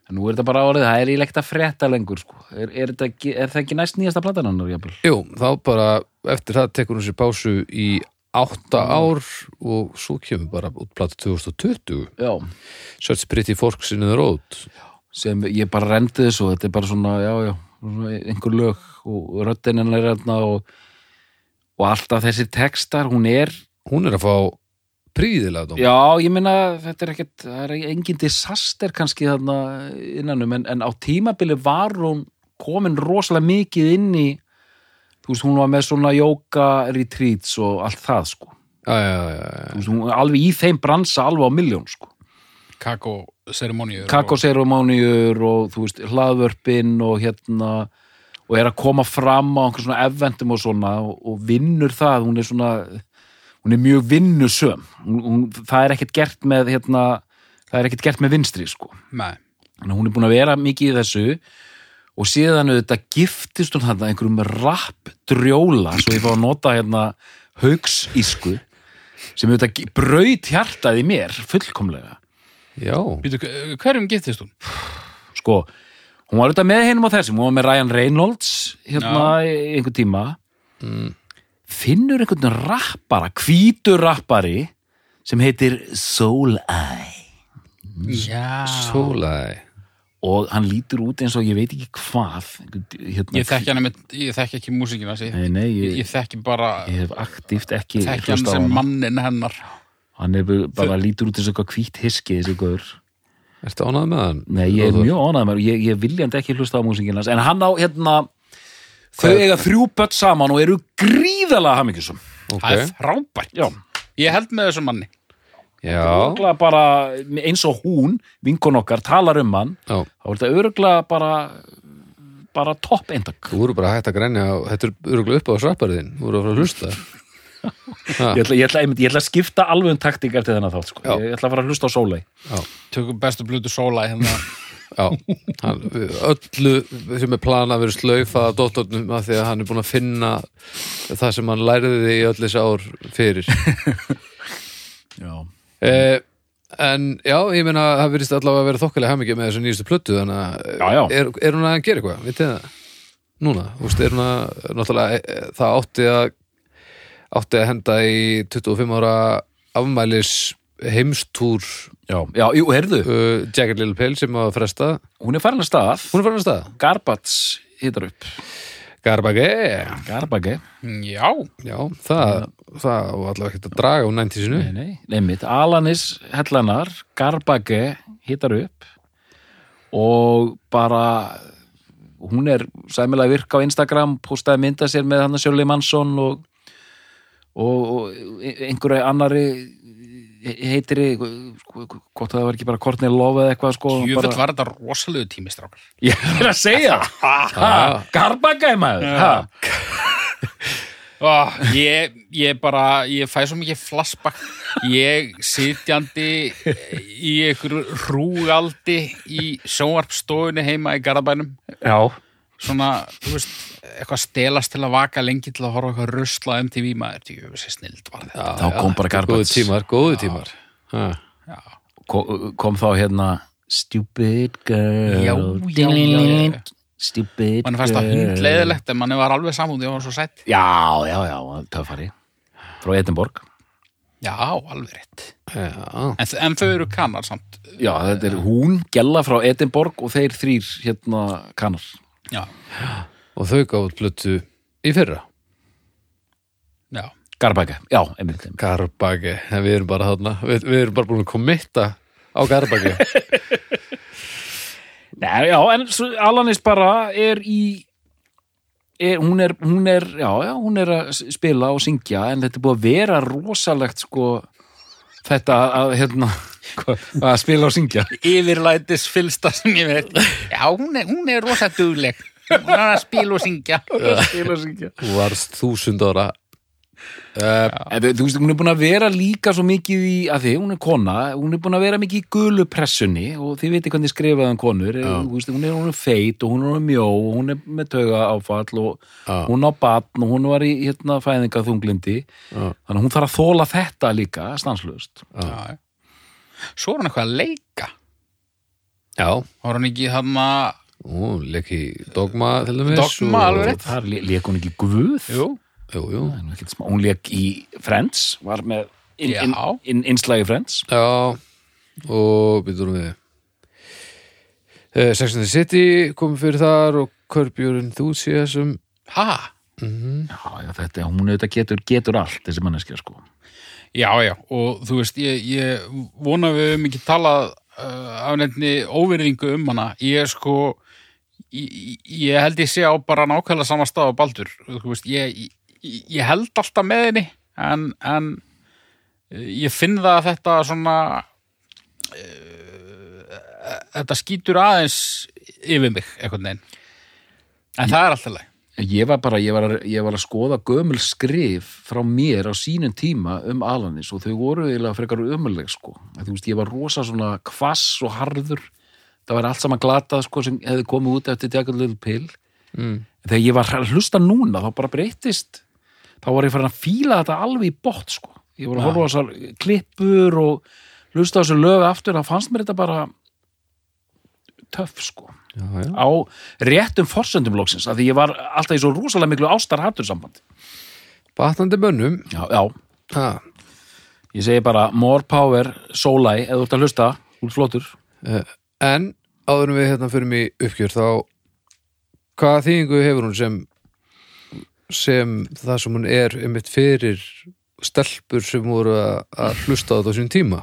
en nú er þetta bara orðið, það er í lekt að frétta lengur sko. er, er, þetta, ekki- er það ekki næst nýjasta platan hann?
Jú, þá bara eftir það tekur hún sér pásu í átta ár og svo kemur bara út plata 2020
Já,
Search Pretty Forks in the Road
sem ég bara rendi þessu þetta er bara svona, já, já svona einhver lög og röddinn er hérna og, og alltaf þessi textar, hún er
Hún er að fá príðilega dóma
Já, ég meina, þetta er ekkert, það er engin disaster kannski þarna innanum, en, en á tímabili var hún komin rosalega mikið inn í, þú veist, hún var með svona yoga retreats og allt það, sko.
já, já, já, já.
Þú veist, hún var alveg í þeim bransa alveg á miljón, sko.
kakó ceremoníur
Kakoserumóniur og, þú veist, hlaðvörpin og hérna, og er að koma fram á einhver svona eventum og svona og, og vinnur það, hún er svona, hún er mjög vinnusöm. Hún, hún, það er ekkert gert með, hérna, það er ekkert gert með vinstri, sko. Hún er búin að vera mikið í þessu og síðan auðvitað giftist hún þarna einhverjum rapp drjóla svo ég fá að nota hérna haugsísku sem auðvitað braut hjartað í mér fullkomlega.
já.
Býtu, hverjum giftist hún?
Sko, hún var auðvitað með hennum á þessum, hún var með Ryan Reynolds hérna í einhver tíma finnur einhvern rappara, hvítur rappari sem heitir Soul Eye
Já.
Sólæ
og hann lítur út eins og ég veit ekki hvað hérna,
Ég þekki hann ég þekki ekki músíkina sig.
Nei, nei,
Ég,
ég,
ég þekki bara,
ég hef aktíft ekki
þekki hann
hlustað á
sem mannin hennar.
hann er bara- bara lítur út eins og eitthvað hvít hiski þessi gaur
Ertu ánað með hann?
nei, ég er mjög ánægð með ég, ég viljandi ekki hlusta á músikinans en hann á hérna þau
Hvað-
eiga þrjú börn saman og eru gríðalega hamingjusum
Það er frábært.
já,
Ég held með þessum manni.
já,
örgla bara eins og hún, vinkon okkar talar um hann,
já.
Þá er þetta örgla bara bara topp eintak.
Þú voru bara hægt að grænja á, þetta er öruglega upp á svapariðin, þú voru að fara að hlusta. Ha, [laughs]
ég ætla, ég, ætla, einmitt- ég ætla að skipta alveg um taktík eftir þennan þátt sko.
Já.
ég ætla að fara að hlusta á sólei
Tökum bestu blutu sóla hérna. [laughs]
Já, hann, öllu sem er planað verið slaufa að dóttornum að því að hann er búin að finna það sem hann læriði í öll þessi ár fyrir [laughs]
já,
eh, En já, ég meina það verðist allavega að vera þokkalega hamingi með þessu nýjustu plötu þannig að
Já, já.
Er, er hún að gera eitthvað, vitið það? Núna, þú veist, er hún að náttúrulega, eh, það átti að átti að henda í 25 ára afmælis heimstúr
já, já, jú, heyrðu.
Uh, Jagged Little Pill sem var að fresta.
Hún er farin að stað.
Hún er farin að staða
Garbats hittar upp.
Garbage.
Garbage.
Já.
Já, það, það var allavega ekkert að draga úr 90-sinu
Nei, nei, neymitt, Alanis hellanar, Garbage hittar upp. Og bara hún er sæmilega virk á Instagram postaði mynda sér með hann Shirley Manson og, og, og einhverju annari heitiri hvort það var ekki bara Courtney Love eða eitthvað sko
Jöfell
bara,
var þetta rosalegu tímistrákar
ég er að segja. [laughs] Garbagæmaður
oh, ég, ég bara, ég fæ svo mikið flashback. Ég sitjandi í einhverju hrúgaldi í sjónvarpstofunni heima í Garðabænum.
Já,
svona, þú veist, eitthvað stelast til að vaka lengi til að horfa eitthvað rusla MTV maður, því þessi snild var þetta.
Þá kom bara
Góðu
garbage
tímar, góðu tímar. Ha.
kom, kom þá hérna Stupid girl.
Já, já, já, já.
Stupid
mann fannst það
girl.
hundleiðilegt en mann var alveg samúð, ég var svo sætt
Já, já, já, töffari Frá Edinborg.
Já, alveg rétt.
Já,
en, en þau eru kannar samt.
Já, þetta er hún, Gella frá Edinborg og þeir þrýr hérna kannar
já,
og þau gáðu plötu í fyrra.
Já,
Garbæka, já, einmitt.
Garbage, en við erum bara þarna. Við, við erum bara búin að kommitta á Garbage [laughs]
Nei, já, en Alanis bara er í er, hún, er, hún er já, já, hún er að spila og syngja en þetta er búið að vera rosalegt sko þetta að hérna [laughs] að spila og syngja.
Yfirlætis fylsta sem ég veit. Já, hún er, hún er rosa dugleg hún er að spila og syngja.
Spila og syngja.
Þú varst þúsund ára. Uh,
En þú veist, hún er búin að vera líka svo mikið í, að því, hún er kona, hún er búin að vera mikið í gulu pressunni og þið veitir hvernig skrifaði um konur, þú veist, hún er, hún er feit og hún er mjó og hún er með tauga áfall og
Já.
hún á batn og hún var í hérna fæðinga þunglindi,
Já.
þannig að hún þarf að þóla þetta líka, stanslust.
já. svo er hann eitthvað að leika.
Já,
var hann ekki hann að
Ú, leik í Dogma
Dogma,
og-
alveg rétt.
Þar le- lék hún ekki guð,
jú,
Jú, jú
hún lék í Friends, var með innslagi Friends.
Já, og byrjuðum við uh, Sex and the City komum fyrir þar og Curb Your Enthusiasm
ha
Já, já, þetta, hún auðvitað getur, getur allt, þessi manneskja, sko.
Já, já, og þú veist, ég, ég vona að við höfum ekki talað uh, af nefni óverðingu um hana. Ég er sko, ég, ég held ég sé á bara nákvæmlega sama stað á Baldur. Veist, ég, ég, ég held alltaf með henni, en, en uh, ég finn það að þetta svona, uh, þetta skýtur aðeins yfir mig, einhvern veginn. En það er alltaf leið.
Ég var bara, ég var, ég var að skoða gömul skrif frá mér á sínum tíma um Alanis og þau voru eiginlega frekar ömuleg sko. Þú veist, ég var rosa svona kvass og harður. Það var allt saman glatað sko sem hefði komið út eftir Jagged Little Pill.
mm.
Þegar ég var að hlusta núna þá bara breytist. Þá var ég farin að fíla þetta alveg í bótt sko. Ég var að horfa á þessar klippur og hlusta á þessu lög aftur. Það fannst mér þetta bara töff sko
Já, já
á réttum forsendum lóksins af því ég var alltaf í svo rosalega miklu ástar samband.
Batnandi mönnum
Já, já,
ha.
ég segi bara more power, sólæ, eða þú ert að hlusta úr flottur.
uh, En áður en við hérna fyrir mig uppgjör þá hvaða þýðingu hefur hún sem sem það sem hún er einmitt fyrir stelpur sem voru að, að hlusta á þetta á sín tíma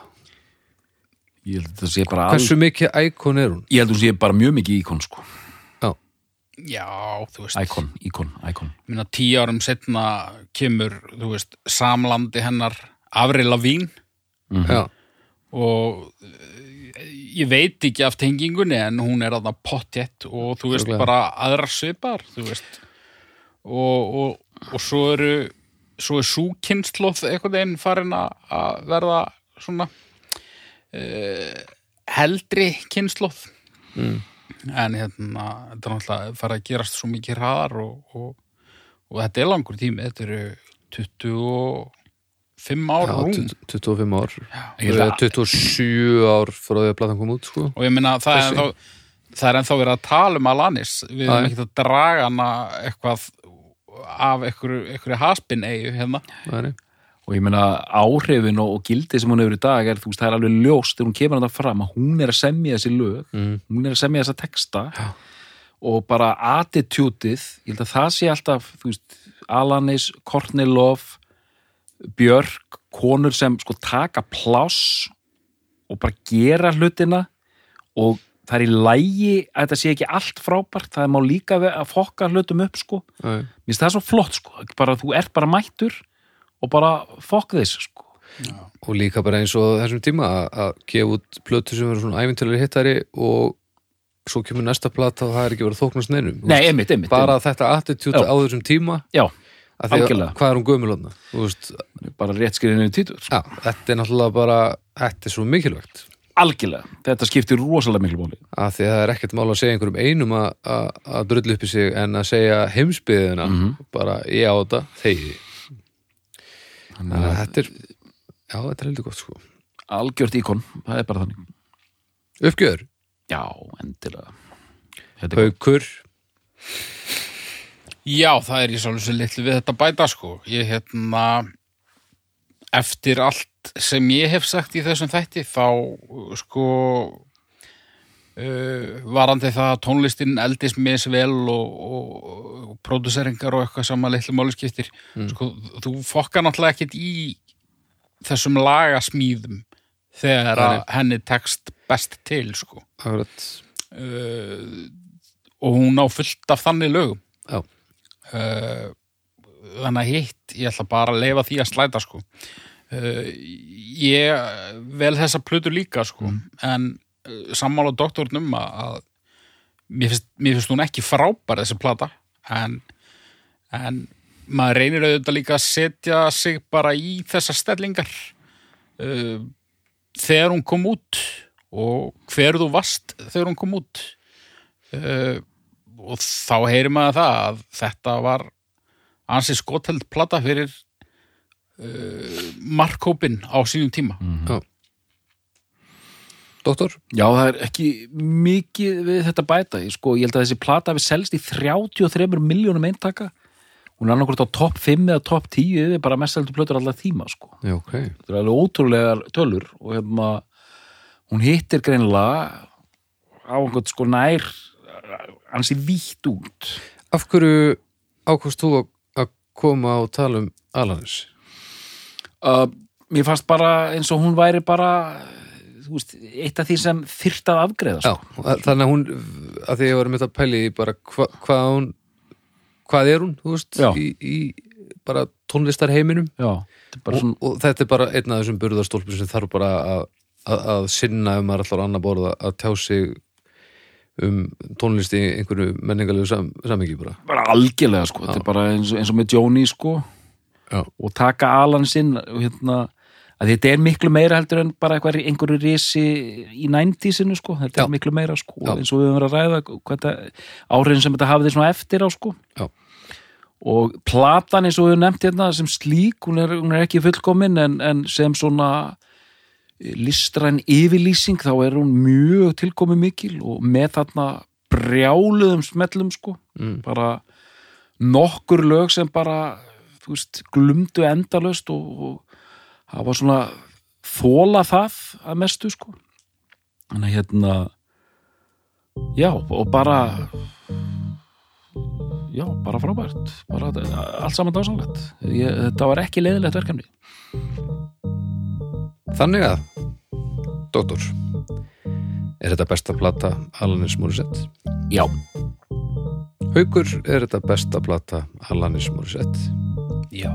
Ég held að það sé bara
Hversu mikið íkon er hún?
Ég held að það sé bara mjög mikið íkon sko.
Já, þú veist.
Íkon, íkon, íkon.
minna tíu árum setna kemur, þú veist, samlandi hennar Avril Lavín
Já,
og eh, ég veit ekki af tengingunni en hún er að það pottjett og þú veist
Örugglega.
bara þú veist og, og, og svo eru svo er súkynnslóð einhvern veginn farin að verða svona uh, heldri kynnslóð
Mm.
en hérna þetta er náttúrulega farið að gerast svo mikið hraðar og, og, og þetta er langur tími þetta eru 25 ár
já
rúm
20 25 ár. Eða
að-
27 ár frá því að platan kom út sko.
Og ég meina það er, ennþá, það er ennþá verið að tala um Alanis. Við erum ekki að draga hana eitthvað af einhverju, haspin eigu hérna.
Er
Og ég meina áhrifin og, og gildi sem hún hefur í dag er, þú veist, það er alveg ljóst þegar hún kemur þetta fram að hún er að semja þessi lög,
mm.
hún er að semja þessa texta
Já.
og bara attitútið, ég held að það sé alltaf, þú veist, Alanis, Courtney Love, Björk, konur sem sko taka pláss og bara gera hlutina og það er í lægi að þetta sé ekki allt frábært það má líka að fokka hlutum upp sko.
Nei.
mér finnst það svo flott sko bara, þú ert bara mættur og bara fokk þess sko.
Og líka bara eins og þessum tíma að- að gefa út plötu sem verður svona æfintilega hittari og svo kemur næsta plata og það er ekki verið að þóknast neinum veist,
einmitt, einmitt,
bara þetta attitude
Já.
á þessum tíma.
Já, Algjörlega.
hvað er hún gömulotna
bara rétt skriðinu í títur
já, þetta er náttúrulega bara þetta er svo mikilvægt.
Algjörlega, þetta skiptir rosalega miklu máli.
Að því að það er ekkert mál að segja einhverjum einum að- drullu upp í sig en að segja heimsbyðina
Mhm.
bara ég á þetta, þegi. Þannig að þetta er já, þetta er heldur gott sko.
Algjört íkon, það er bara þannig.
Uppgjör,
já, endilega. Er
haukur
Já, það er í svolítið svo litlu við þetta bæta sko. Ég hérna, eftir allt sem ég hef sagt í þessum þætti, þá sko uh, varandi það að tónlistin eldist misvel og, og, og próduseringar og eitthvað sama litlu máli skiptir. Sko, þú fokkar náttúrulega ekkert í þessum lagasmíðum þegar að henni tekst best til sko.
akkurat,
uh, og hún á fullt af þannig lögum
já,
uh, þannig að hitt ég ætla bara að leifa því að slæta sko. Uh, ég vel þessa plötu líka sko en uh, sammála doktornum að, að mér, finnst, mér finnst hún ekki frábær þessi plata en, en maður reynir auðvitað líka að setja sig bara í þessar stellingar. Þegar hún kom út og hver þú varst þegar hún kom út. Uh, og þá heyrir maður það að þetta var ansi skoteld plata fyrir uh, markhópin á sínum tíma
doktor
Já, það er ekki mikið við þetta bæta. Ég, sko, ég held að þessi plata við selst í 33 miljónum eintaka. Hún er annarkvort á topp 5 eða topp 10 yfir bara mest heldur plötur allar tíma, sko.
já, ok,
Þetta er alveg ótrúlegar tölur og hérna, hún hittir greinilega á einhvern sko nær ansi vítt út.
af hverju ákvæmst þú að- að koma og tala um Alanis
Uh, mér fannst bara eins og hún væri bara veist, eitt af því sem þyrft að afgreða,
já,
sko.
að- þannig að hún að því ég var með að pæli í bara hva, hvað hún hvað er hún, þú veist
Já.
í, í bara tónlistarheiminum
Já, þetta er bara
og,
svona,
og þetta er bara einn af þessum burðarstólpum sem þarf bara að, að, að sinna um maður allar annar borða að tjá sig um tónlist í einhverju menningalegu sam, samengi bara
bara algjörlega, sko. Þetta er bara eins, eins og með Jóni, sko.
Já.
og taka Alan sinn og hérna að þetta er miklu meira heldur en bara eitthvað einhverju risi í 90-sinu sko, þetta
Já.
er miklu meira sko,
Já.
eins og við höfum verið að ræða áhrifin sem þetta hafði svona eftir á sko og platan eins og við höfum nefnt hérna sem slík, hún er, hún er ekki fullkomin en, en sem svona listræn yfirlýsing þá er hún mjög tilkomi mikil og með þarna brjáluðum smellum sko.
Mm.
bara nokkur lög sem bara veist, glumdu endalaust og, og hafa svona þóla það að mestu sko. Þannig að hérna já og bara já, bara frábært. Bara allt saman dásanlegt þetta var ekki leiðilegt verkefni
Þannig að, doktor er þetta besta plata Alanis Morissette?
já,
Haukur, er þetta besta plata Alanis Morissette?
Já.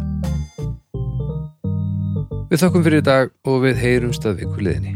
Við þakkum fyrir í dag og við heyrumst að viku liðinni.